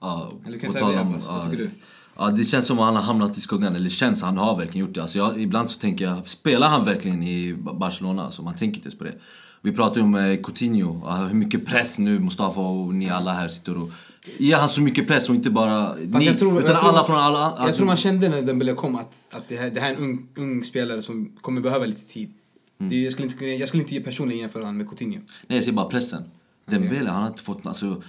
B: Ja,
A: Eller kan ta det, Abbas? Vad tycker du?
B: Ja, det känns som att han har hamnat i skuggan. Eller känns, han har verkligen gjort det. Alltså jag, ibland så tänker jag, spelar han verkligen i Ba- Barcelona? Alltså man tänker inte ens på det. Vi pratar ju om eh, Coutinho, hur mycket press nu Mustafa och ni alla här sitter och... Ger han så mycket press och inte bara ni,
A: Fast jag tror,
B: utan
A: jag tror,
B: alla från alla...
A: Jag
B: alltså-
A: tror man kände när Dembele kom att, att det, här, det här är en ung, ung spelare som kommer behöva lite tid.
B: Mm.
A: Det, jag, skulle inte, jag skulle inte ge personligen jämföra honom med Coutinho.
B: Nej jag säger bara pressen. Dembele, han har inte fått, alltså,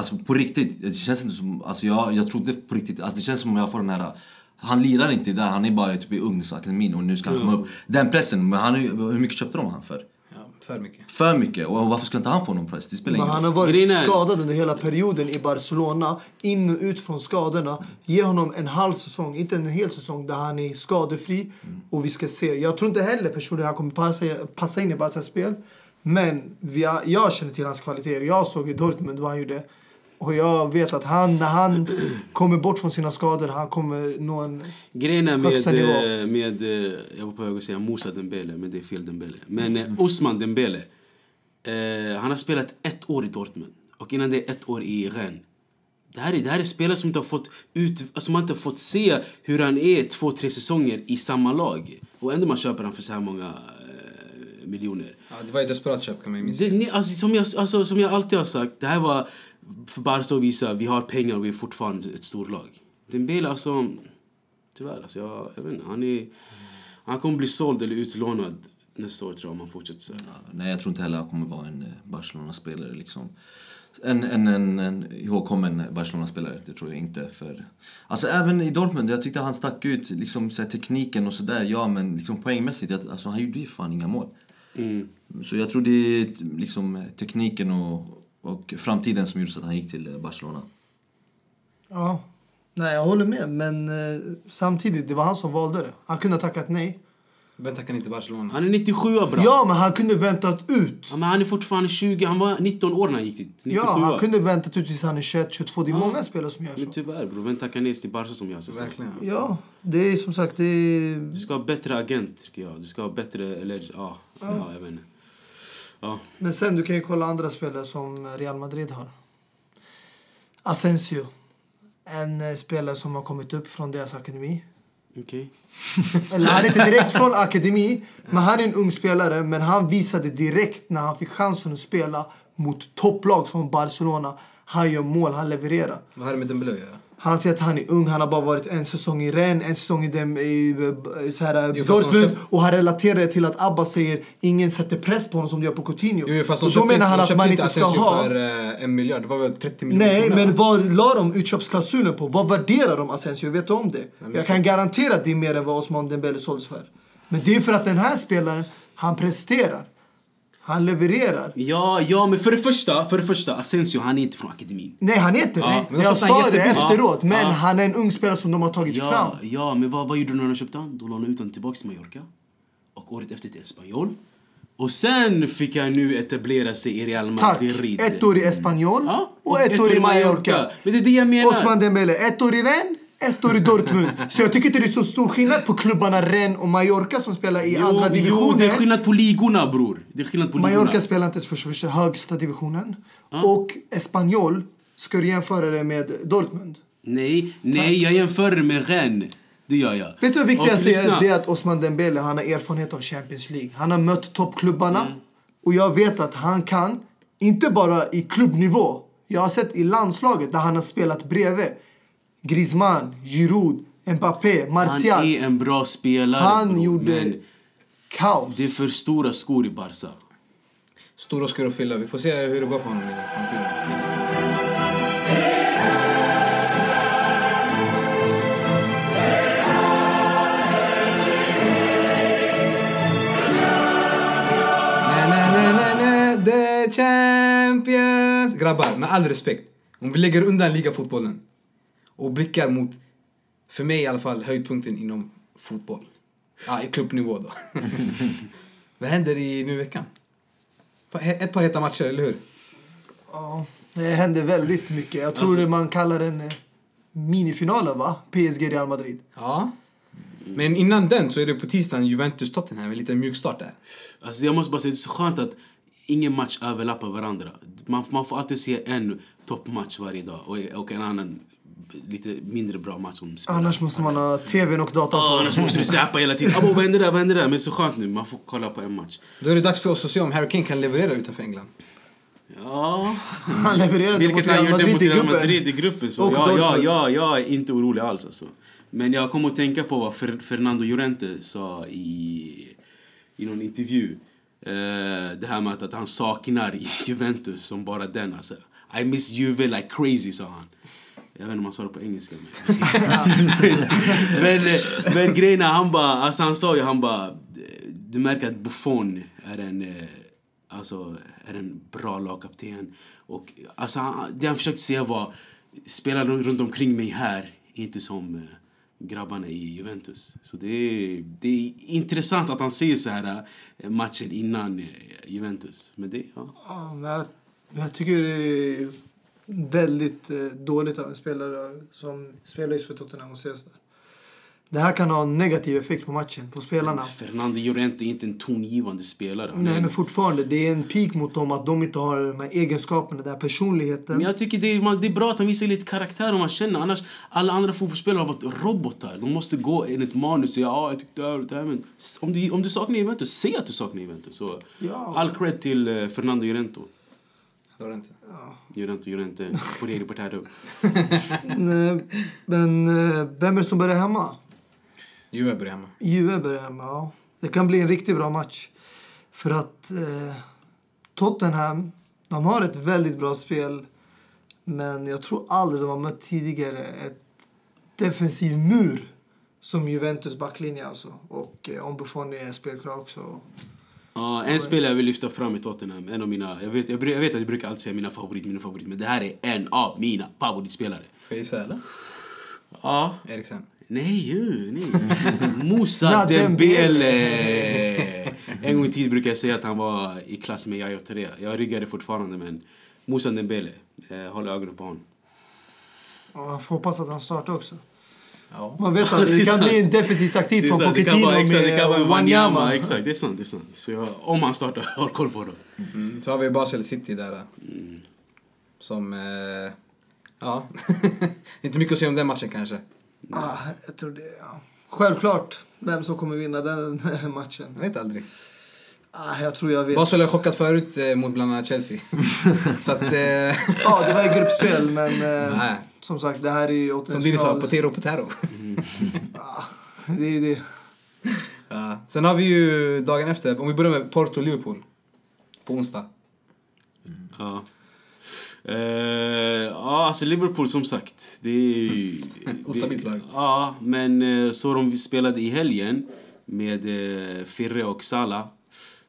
B: alltså på riktigt, det känns inte som, alltså jag, jag trodde på riktigt, alltså det känns som att jag får den här han lirar inte där, han är bara typ i ungdomsakademin och nu ska han komma upp. Den pressen, men han, är- hur mycket köpte de han för?
A: För mycket.
B: För mycket, och varför ska inte han få någon press? Det spelar ingen
D: han
B: roll.
D: har varit
C: Grejen är-
D: skadad under hela perioden i Barcelona. In och ut från skadorna. Ge honom en halv säsong, inte en hel säsong där han är skadefri. Och vi ska se. Jag tror inte heller personligen han kommer passa, passa in i Barcas spel. Men vi har, jag känner till hans kvaliteter. Jag såg i Dortmund vad han gjorde. Och jag vet att han, när han kommer bort från sina skador, han kommer nå en...
C: Grejen är
D: Högsta
C: med,
D: nivå.
C: eh, med eh, jag var på väg att säga Moussa Dembele, men det är fel Dembele. Men eh, Osman Dembele, eh, han har spelat ett år i Dortmund och innan det ett år i Rennes. Det här, är, det här är spelare som inte har fått ut, alltså man inte har fått se hur han är två, tre säsonger i samma lag. Och ändå man köper han för så här många eh, miljoner.
A: Ja, det var ett desperat köp kan man ju minnas.
C: Det, ni, alltså, som, jag, alltså, som jag alltid har sagt, det här var för Barca att visa vi har pengar och vi är fortfarande ett storlag. Dembele alltså, tyvärr alltså, jag, jag vet inte, han är, han kommer bli såld eller utlånad nästa år tror jag om han fortsätter så här.
B: Nej, jag tror inte heller han kommer vara en eh, Barcelona-spelare liksom. En, en, en, en ihågkommen Barcelona-spelare, det tror jag inte. För... Alltså även i Dortmund, jag tyckte han stack ut liksom, så här, tekniken och sådär. Ja, men liksom, poängmässigt, jag, alltså, han gjorde ju fan inga mål.
C: Mm.
B: Så jag tror det är liksom, tekniken och, och framtiden som gjorde så att han gick till eh, Barcelona.
D: Ja. Nej, jag håller med. Men eh, samtidigt, det var han som valde det. Han kunde ha tackat nej.
A: Vem tackar inte Barcelona?
C: Han är 97 bra.
D: Ja, men han kunde väntat ut.
C: Ja, men han är fortfarande 20, han var 19 år när han gick dit. 97
D: Ja, han kunde väntat ut tills han är 21, 22. Det är många spelare som gör
C: Men
D: så.
C: tyvärr bror, vem tackar nej till Barca som jag så
A: Verkligen.
D: Ja, det är som sagt, det är...
C: Du ska ha bättre agent tycker jag. Du ska ha bättre, eller ja, ja jag vet inte. Ja.
D: Men sen du kan ju kolla andra spelare som Real Madrid har. Asensio. En eh, spelare som har kommit upp från deras akademi.
C: Okej.
D: Eller han är inte direkt från akademi, men han är en ung spelare. Men han visade direkt när han fick chansen att spela mot topplag som Barcelona. Han gör mål, han levererar.
A: Vad har det med Dembele att göra?
D: Han säger att han är ung, han har bara varit en säsong i Rennes, en säsong i, dem, i eh, så här,
A: Jo, fast de
D: Dortmund. Och han relaterar det till att Abba säger ingen sätter press på honom som de gör på Coutinho.
A: Jo, fast
D: och då menar han att man
A: inte
D: ska ha...
A: för eh, en miljard. Det var väl 30 miljoner
D: Nej, men vad la de utköpsklausulen på? Vad värderar de Asensio? Vet du om det? Jag kan garantera att det är mer än vad Osman Dembele såldes för. Men det är för att den här spelaren, han presterar. Han levererar.
C: Ja, ja, men för det första, för det första, Asensio han är inte från akademin.
D: Nej, han är inte
C: Ja,
D: det.
A: men
D: Jag
A: han
D: sa det efteråt. Men
C: Ja.
D: han är en ung spelare som de har tagit
C: Ja,
D: fram.
C: ja, men vad, vad gjorde de när de köpte han? De lånade ut honom tillbaka till Mallorca. Och året efter till Espanyol. Och sen fick han nu etablera sig i Real
D: Tack.
C: Madrid.
D: Ett år i Espanyol
C: Ja,
D: och ett år i Mallorca.
C: Men det är det jag menar.
D: Osman Dembele, ett år i Rennes, ett år i Dortmund. Så jag tycker inte det är så stor skillnad på klubbarna Rennes och Mallorca som spelar i
C: Jo,
D: andra
C: Jo,
D: divisioner.
C: det är skillnad på ligorna bror. Det är skillnad på ligorna.
D: Mallorca spelar inte ens för första högsta divisionen. Och Espanyol, ska du jämföra det med Dortmund?
C: Nej, nej, jag jämför det med Rennes. Det gör jag.
D: Vet du vad säger?
C: lyssna.
D: Det är att Osman Dembele han har erfarenhet av Champions League. Han har mött toppklubbarna.
C: Mm.
D: Och jag vet att han kan, inte bara i klubbnivå. Jag har sett i landslaget där han har spelat bredvid. Griezmann, Giroud, Mbappé,
C: Han
D: Martial.
C: är en bra spelare
D: Han
C: bror,
D: gjorde
C: men
D: kaos.
C: det är för stora skor i Barca.
A: Stora skor att fylla. Vi får se hur det går för honom i framtiden. The champions. Grabbar, med all respekt. Om vi lägger undan ligafotbollen och blickar mot, för mig i alla fall, höjdpunkten inom fotboll. Ja, i klubbnivå då. Vad händer i nu veckan? Ett par heta matcher, eller hur?
D: Ja, det händer väldigt mycket. Jag tror
C: Alltså-
D: man kallar den eh, minifinalen va? PSG Real Madrid.
A: Ja. Men innan den så är det på tisdagen Juventus-Tottenham, en liten mjukstart där.
C: Alltså jag måste bara säga, det är så skönt att ingen match överlappar varandra. Man, man får alltid se en toppmatch varje dag och, och en annan lite mindre bra match som spelar.
D: Annars måste man ha tvn och datorn
C: Ja,
D: på.
C: annars måste du zappa hela tiden. Abo, vad hände där? Vad hände där? Men det är så skönt nu, man får kolla på en match.
A: Då är det dags för oss att se om Harry Kane kan leverera utanför England.
C: Ja,
D: Han levererade mot
C: vilket han
D: Real
C: gjorde
D: Madrid
C: mot
D: i
C: Real. Madrid i gruppen. Så
D: Och
C: ja, ja, ja, jag är inte orolig alls alltså. Men jag kommer att tänka på vad Fer- Fernando Llorente sa i, i någon intervju. Eh, det här med att, han saknar i Juventus som bara den. Alltså. I miss Juve like crazy, sa han. Jag vet inte om han sa det på engelska. Men, men, men, men grejen är, han bara, alltså han sa ju, han bara, du märker att Buffon är en, eh, alltså, är en bra lagkapten. Och alltså, han, det han försökte säga var, spela runt omkring mig här, inte som eh, grabbarna i Juventus. Så det är, det är intressant att han säger så här eh, matchen innan eh, Juventus. Men det, ja.
D: Ja, men jag, jag tycker det är väldigt eh, dåligt av en spelare som spelar just för Tottenham och ses där. Det här kan ha en negativ effekt på matchen, på spelarna.
C: Fernando Llorente är inte en tongivande spelare.
D: Nej,
C: en-
D: men fortfarande. Det är en peak mot dem att de inte har de här egenskaperna, den här personligheten.
C: Men jag tycker det är, man, det är bra att han visar lite karaktär om man känner. Annars, alla andra fotbollsspelare har varit robotar. De måste gå enligt manus och säga ja, jag tyckte det här det här. Men om du, om du saknar Juventus, säg att du saknar Juventus. Så
D: Ja.
C: All cred till eh, Fernando Llorente.
A: Llorente.
C: Llorente, Llorente. Corriere Portado.
D: Nej, Men eh, vem är det som börjar hemma?
A: Juve börjar hemma.
D: Juve börjar hemma, ja. Det kan bli en riktigt bra match. För att eh, Tottenham, de har ett väldigt bra spel. Men jag tror aldrig de har mött tidigare ett defensiv mur som Juventus backlinje alltså. Och eh, om Buffon är spelklar också.
C: Ja, en spelare jag vill lyfta fram i Tottenham. En av mina, jag, vet, jag, jag vet att jag brukar alltid säga mina favorit, mina favorit. Men det här är en av mina favoritspelare.
A: Får jag gissa eller?
C: Ja.
A: Eriksen.
C: Nej, ju, nej. Musa Dembele. En gång i tiden brukade jag säga att han var i klass med Yahya Touré. Jag ryggade fortfarande, men Musa Dembele. Eh, håll ögonen på honom.
D: Ja, får hoppas att han startar också.
A: Ja.
D: Man vet att det kan bli en defensiv taktik från
C: sant, det
D: Pochettino
C: vara, exakt, det kan vara
D: med
C: Wanyama.
D: Wanyama.
C: Exakt, det är sant. Det är sant. Så jag, om han startar, håll koll på dem.
A: Mm. Så har vi Basel City där. Som... Eh, ja. inte mycket att säga om den matchen kanske.
D: Ah, jag tror det, ja. Självklart vem som kommer vinna den matchen.
A: Jag vet aldrig.
D: Ah, jag tror jag vet.
A: Basel har chockat förut eh, mot bland annat Chelsea. så att... Eh,
D: Ja, det var ett gruppspel, men eh, som sagt, det här är ju
A: som Dini sa, potero potero.
D: Ah, det är ju det.
A: ja. Sen har vi ju dagen efter, om vi börjar med Porto-Liverpool. På onsdag.
C: Ja. Eh, ja, alltså Liverpool som sagt. Det är ju...
A: Ostabilt lag.
C: Ja, men eh, så de spelade i helgen med eh, Firre och Salah.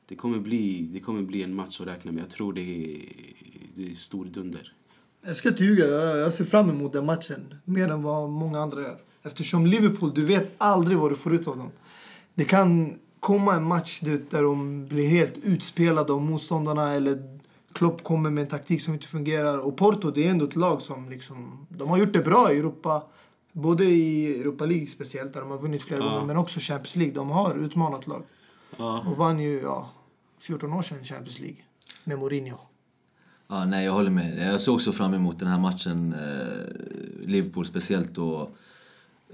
C: Det kommer, bli, det kommer bli en match att räkna med. Jag tror det är, det är stor dunder.
D: Jag ska inte ljuga, jag ser fram emot den matchen mer än vad många andra gör. Eftersom Liverpool, du vet aldrig vad du får ut av dem. Det kan komma en match där de blir helt utspelade av motståndarna eller Klopp kommer med en taktik som inte fungerar. Och Porto, det är ändå ett lag som liksom, de har gjort det bra i Europa. Både i Europa League speciellt, där de har vunnit flera
C: Ja.
D: gånger, men också Champions League. De har utmanat lag.
C: Ja.
D: Och vann ju, ja, 14 år sedan Champions League. Med Mourinho.
B: Ja, nej, jag håller med. Jag ser också fram emot den här matchen. Eh, Liverpool speciellt. Och,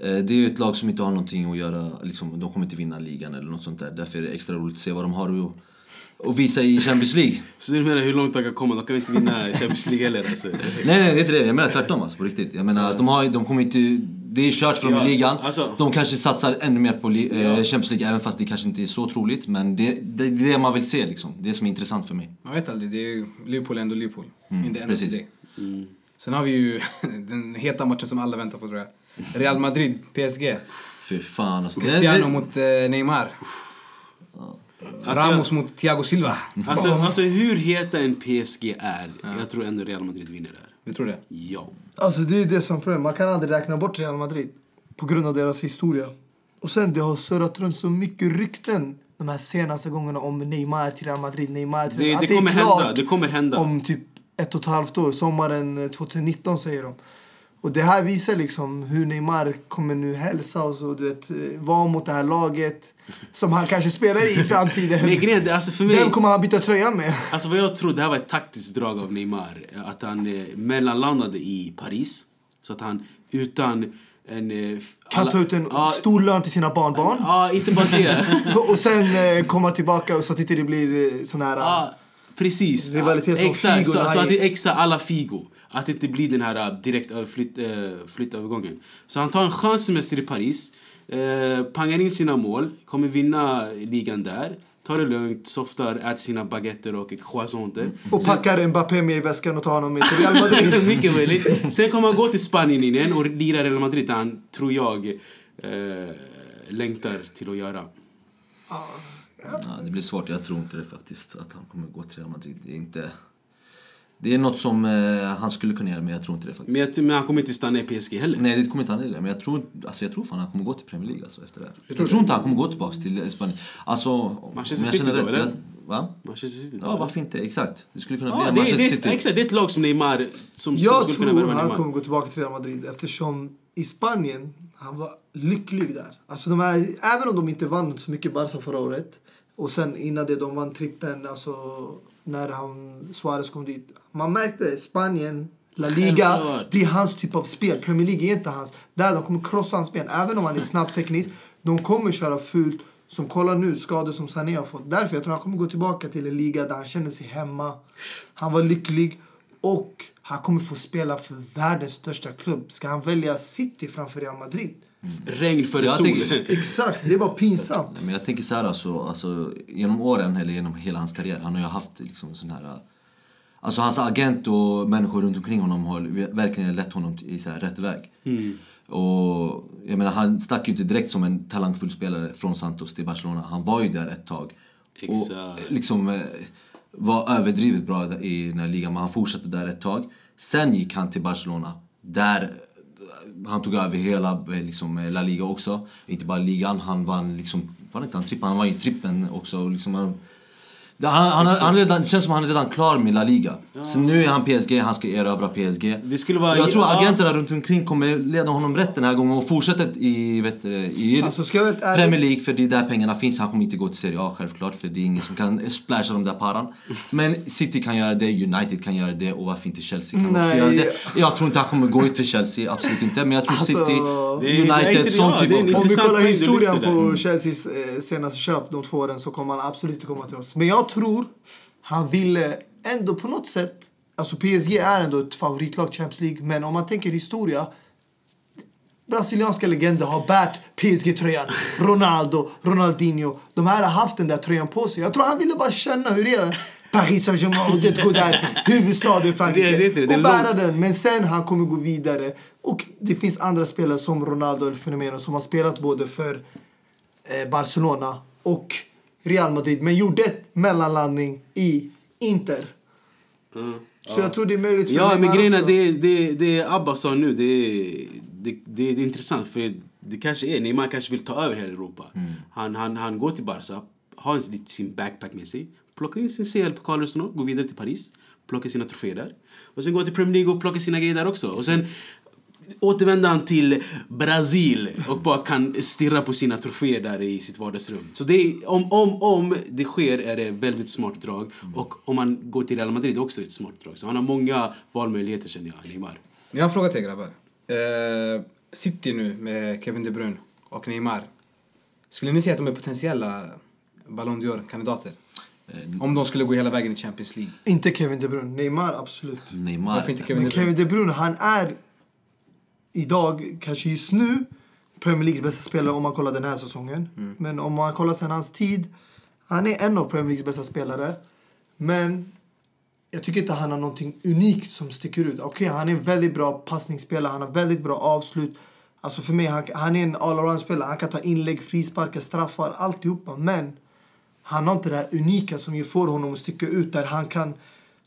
B: eh, det är ju ett lag som inte har någonting att göra. Liksom, de kommer inte vinna ligan eller något sånt där. Därför är det extra roligt att se vad de har att, att visa i Champions League.
C: Så du menar hur långt de kan komma? De kan inte vinna Champions League heller. Alltså.
B: Nej, nej, det är inte det. Jag menar tvärtom alltså, på riktigt. Jag menar, alltså, de, har, de kommer inte... Det är kört för dem
C: Ja,
B: i ligan.
C: alltså-
B: De kanske satsar ännu mer på li, eh,
C: Ja.
B: Champions League, även fast det kanske inte är så troligt. Men det, det, det är det man vill se liksom. Det som är intressant för mig.
A: Man vet aldrig, det är Liverpool är ändå Liverpool.
B: Mm,
A: inte ännu
B: precis.
A: det. Sen har vi ju den heta matchen som alla väntar på tror jag. Real Madrid, PSG.
B: Fy fan alltså.
A: Cristiano
B: det-
A: mot eh, Neymar.
C: Alltså,
A: Ramos mot Thiago Silva.
C: Alltså, alltså hur heta en PSG är, jag tror ändå Real Madrid vinner där.
A: Du tror det?
C: Ja.
D: Alltså det är det som är problemet. Man kan aldrig räkna bort Real Madrid. På grund av deras historia. Och sen det har surrat runt så mycket rykten de här senaste gångerna om Neymar till Real Madrid, Neymar till
C: Det,
D: att
C: det kommer hända. Det kommer hända.
D: Om typ ett och ett halvt år, sommaren eh, 2019 säger de. Och det här visar liksom hur Neymar kommer nu hälsa och så, du vet, eh, vara mot det här laget som han kanske spelar i i framtiden.
C: Nej, grejen, alltså för mig,
D: Vem kommer han byta tröja med?
C: alltså vad jag tror, det här var ett taktiskt drag av Neymar. Att han eh, mellanlandade i Paris. Så att han utan en... eh,
D: Kan
C: alla-
D: ta ut en
C: Ja,
D: stor lön till sina barnbarn.
C: Ja, inte bara det.
D: Och sen eh, komma tillbaka och så att inte det blir eh, sån här...
C: Ja, precis.
D: Rivalitet som
C: Exakt,
D: Figo
C: så, så att det extra alla Figo. Att det inte blir den här direkt flytt, flyttövergången. Så han tar en skön semester i Paris, äh, pangar in sina mål, kommer vinna ligan där. Tar det lugnt, softar, äter sina baguetter och croissanter.
D: Och packar Mbappé med i väskan och tar honom med till Real Madrid.
C: Mycket möjligt. Sen kommer han gå till Spanien igen och lira Real Madrid där han, tror jag, äh, längtar till att göra.
B: Ja, det blir svårt. Jag tror inte det faktiskt. Att han kommer gå till Real Madrid. Det är inte... Det är något som eh, han skulle kunna göra, men jag tror inte det faktiskt.
C: Men, jag, men han kommer inte stanna i PSG heller.
B: Nej, det kommer inte han heller. Men jag tror, alltså, jag tror fan han kommer gå till Premier League alltså, efter det här. Jag tror inte han kommer gå tillbaka till Spanien. Alltså,
C: Manchester
B: jag
C: City då,
B: rätt,
C: eller?
B: jag- Va?
C: Manchester City.
B: Ja, varför inte? Exakt. Det skulle kunna bli
C: Ja,
B: en
C: det,
B: Manchester
C: det,
B: City.
C: exakt, det är ett lag som Neymar som
D: Jag
C: skulle kunna
D: tror
C: värva
D: han
C: Neymar.
D: kommer gå tillbaka till Real Madrid eftersom i Spanien, han var lycklig där. Alltså de här, även om de inte vann så mycket Barca förra året och sen innan det de vann trippen, alltså när han, Suarez kom dit. Man märkte Spanien, La Liga, det är hans typ av spel. Premier League är inte hans. Där de kommer krossa hans ben. Även om han är snabb tekniskt, de kommer köra fult. Som kolla nu, skador som Sané har fått. Därför jag tror han kommer gå tillbaka till en liga där han känner sig hemma. Han var lycklig. Och han kommer få spela för världens största klubb. Ska han välja City framför Real Madrid?
C: Regn före
B: Jag
C: sol.
B: tänker-
D: Exakt, det är bara pinsamt.
B: Men jag tänker så här alltså, alltså, genom åren eller genom hela hans karriär, han har ju haft liksom sån här... Alltså hans agent och människor runt omkring honom har verkligen lett honom i så här rätt väg. Och jag menar, han stack ju inte direkt som en talangfull spelare från Santos till Barcelona. Han var ju där ett tag.
C: Exakt.
B: Och liksom eh, var överdrivet bra i den här ligan, men han fortsatte där ett tag. Sen gick han till Barcelona, där eh, han tog över hela eh, liksom, eh, La Liga också. Inte bara ligan, han vann liksom, var det inte han trippen? Han vann ju trippen också. Liksom, han, han, han, han, redan, det känns som att han är redan klar med La Liga. Så nu är han PSG, han ska erövra PSG.
C: Det skulle vara-
B: jag tror
C: ja.
B: agenterna runt omkring kommer leda honom rätt den här gången och fortsätta i, vet du, i
D: Alltså,
B: Premier League för det är där pengarna finns. Han kommer inte gå till Serie A självklart för det är ingen som kan splasha de där paran. Men City kan göra det, United kan göra det och varför inte Chelsea kan också
D: Nej.
B: göra det. Jag tror inte han kommer gå till Chelsea, absolut inte. Men jag tror
D: Alltså,
B: City, United, sånt
C: ja,
B: typ
C: det är
B: av
D: Om vi kollar historien på Chelseas eh, senaste köp de två åren så kommer han absolut inte komma till oss. Men jag tror han ville ändå på något sätt... Alltså PSG är ändå ett favoritlag Champions League. Men om man tänker historia. Brasilianska legender har bärt PSG-tröjan. Ronaldo, Ronaldinho. De här har haft den där tröjan på sig. Jag tror han ville bara känna hur det är. Paris Saint-Germain och det går där. Huvudstaden Frankrike. Och bära den. Men sen han kommer gå vidare. Och det finns andra spelare som Ronaldo eller Fenomeno som har spelat både för eh, Barcelona och Real Madrid. Men gjorde ett mellanlandning i Inter. Så jag tror det är möjligt för
C: Ja, men grejen är det, det, det Abba sa nu, det, är- det, det, det är intressant för det kanske är, Neymar kanske vill ta över hela Europa. Han, han, han går till Barca, har en, lite sin backpack med sig, plockar in sin CL-pokal och sånt, går vidare till Paris, plockar sina troféer där. Och sen går till Premier League och plockar sina grejer där också. Och sen återvänder han till Brasil och bara kan stirra på sina troféer där i sitt vardagsrum. Så det är, om, om, om det sker är det väldigt smart drag. Och om man går till Real Madrid är det också ett smart drag. Så han har många valmöjligheter känner jag, Neymar.
A: Jag har en fråga till er grabbar. Eh, City nu med Kevin De Bruyne och Neymar. Skulle ni säga att de är potentiella Ballon d'Or-kandidater?
B: Eh,
A: Om de skulle gå hela vägen i Champions League.
D: Inte Kevin De Bruyne. Neymar, absolut.
B: Neymar.
A: Varför inte Kevin
D: Men
A: De Bruyne?
D: Kevin De Bruyne, han är idag, kanske just nu, Premier Leagues bästa spelare om man kollar den här säsongen. Men om man kollar sen hans tid, han är en av Premier Leagues bästa spelare. Men jag tycker inte han har någonting unikt som sticker ut. Okej, han är en väldigt bra passningsspelare, han har väldigt bra avslut. Alltså för mig, han, han är en all-around-spelare. Han kan ta inlägg, frisparkar, straffar, alltihopa. Men han har inte det här unika som ju får honom att sticka ut där han kan,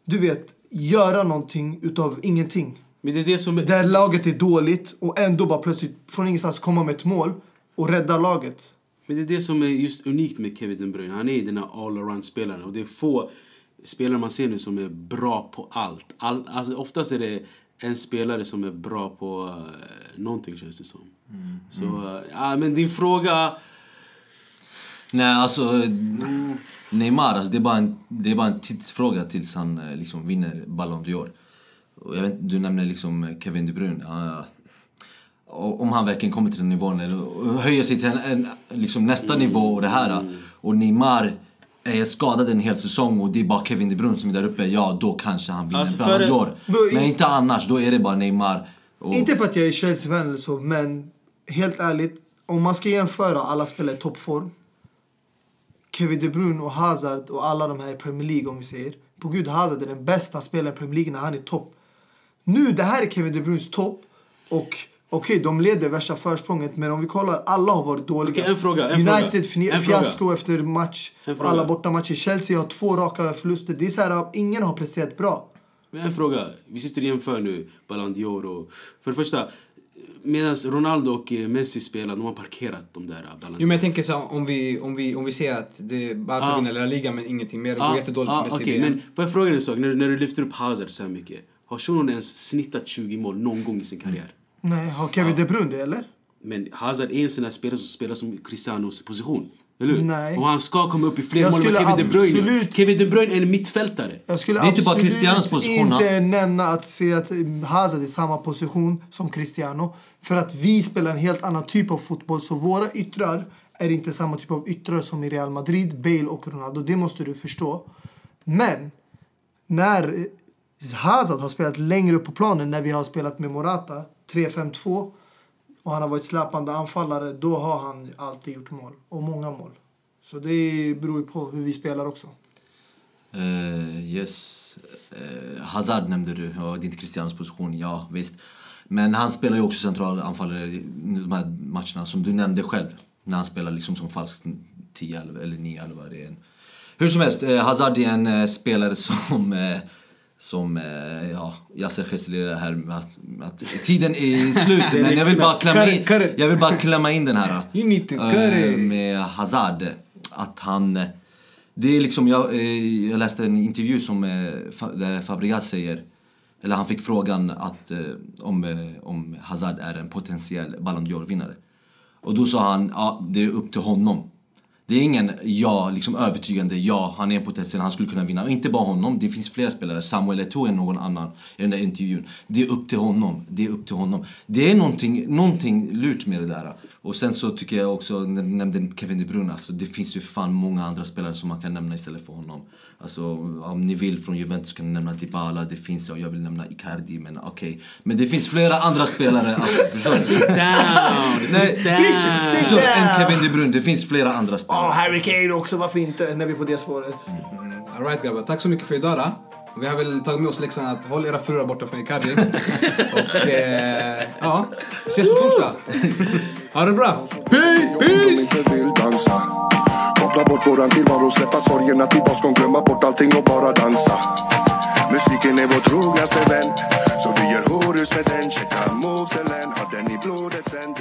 D: du vet, göra någonting utav ingenting.
C: Men det är det som är...
D: Där laget är dåligt och ändå bara plötsligt från ingenstans komma med ett mål och rädda laget.
C: Men det är det som är just unikt med Kevin De Bruyne. Han är den här all-around-spelaren. Och det är få spelare man ser nu som är bra på allt. All, alltså oftast är det en spelare som är bra på uh, någonting känns det som. Så, uh, ja men din fråga...
B: Nej, alltså Neymar, alltså, det, är bara en, det är bara en tidsfråga tills han eh, liksom vinner Ballon d'Or. Och jag vet, du nämner liksom Kevin De Bruyne. Ja, och om han verkligen kommer till den nivån eller, höjer sig till en, en, liksom nästa nivå och det här. Och Neymar är skadad en hel säsong och det är bara Kevin De Bruyne som är där uppe. Ja, då kanske han vinner
C: Alltså, för-
B: d'Or.
D: Bro,
B: Men
D: i-
B: inte annars. Då är det bara Neymar. Och,
D: Inte för att jag är Chelsea-vän eller så, men helt ärligt. Om man ska jämföra alla spelare i toppform. Kevin De Bruyne och Hazard och alla de här i Premier League om vi säger. På gud, Hazard är den bästa spelaren i Premier League när han är topp. Nu, det här är Kevin De Bruynes topp. Och okej, de leder värsta försprånget. Men om vi kollar, alla har varit dåliga.
C: Okej, en fråga, en
D: United
C: fråga. En fråga.
D: fiasko efter match. Alla bortamatcher. Chelsea har två raka förluster. Det är så här, ingen har presterat bra.
C: Men en fråga. Vi sitter och jämför nu Ballon d'Or och... För det första, medan Ronaldo och eh, Messi spelar, de har parkerat de där eh, Ballon
A: Jo men jag tänker så om vi, om vi, om vi ser att det Barca
C: Ah.
A: vinner La Liga men ingenting mer, det går
C: Ah,
A: jättedåligt
C: ah,
A: för Messi
C: okej,
A: VM.
C: men får jag fråga dig en sak? När, när du lyfter upp Hazard så här mycket. Har shunon ens snittat 20 mål någon gång i sin karriär?
D: Nej, har Kevin De Bruyne det eller?
C: Men Hazard är en sån spelare som spelar som Cristianos position. Eller hur?
D: Nej.
C: Och han ska komma upp i fler
D: Jag
C: mål än
D: skulle
C: Kevin De Bruyne.
D: absolut-
C: Kevin De Bruyne är en mittfältare.
D: Jag skulle
B: Det är inte bara Cristianos position,
D: inte nämna att se att Hazard är i samma position som Cristiano. För att vi spelar en helt annan typ av fotboll. Så våra yttrar är inte samma typ av yttrar som i Real Madrid, Bale och Ronaldo. Det måste du förstå. Men när Hazard har spelat längre upp på planen, när vi har spelat med Morata 3-5-2 och han har varit släpande anfallare, då har han alltid gjort mål. Och många mål. Så det beror ju på hur vi spelar också.
B: Uh, yes. Uh, Hazard nämnde du, ja, det är inte Cristianos position, ja visst. Men han spelar ju också central anfallare i de här matcherna som du nämnde själv. När han spelar liksom som falsk 10 eller 9 eller vad det är. Hur som helst, eh, Hazard är en eh, spelare som eh, som, eh, ja, Yasser gestikulerar här med att, med att tiden är slut. men jag vill bara klämma in, jag vill bara klämma in den här.
A: It.
B: med Hazard. Att han... Det är liksom, jag, eh, jag läste en intervju som där Fabregas säger, eller han fick frågan att, om, om Hazard är en potentiell Ballon d'Or-vinnare. Och då sa han, ja det är upp till honom. Det är ingen ja, liksom övertygande ja, han är en potentiell, han skulle kunna vinna. Och inte bara honom, det finns flera spelare. Samuel Eto'o är någon annan i den där intervjun. Det är upp till honom, det är upp till honom. Det är någonting, någonting lurt med det där. Och sen så tycker jag också, när du nämnde Kevin De Bruyne, alltså det finns ju fan många andra spelare som man kan nämna istället för honom. Alltså om ni vill från Juventus kan ni nämna Dybala, det finns, och jag vill nämna Icardi, men okej. Men det finns flera andra spelare. Alltså?
C: Sit down! Sit down!
D: Sit
B: du? Än
D: down!
B: Kevin De Bruyne, det finns flera andra
D: Ja. Harry Kane också, varför inte? När vi är på det spåret.
A: Alright grabbar, tack så mycket för idag då. Vi har väl tagit med oss läxan att håll era fruar borta från Icardi. Och eh, ja, vi ses på torsdag. Ha det bra. Peace! Peace!
E: Koppla bort våran tillvaro, släppa sorgerna till baskon Glömma bort allting och bara dansa Musiken är vår trognaste vän Så vi gör horus med den Checka movesen, har den i blodet sen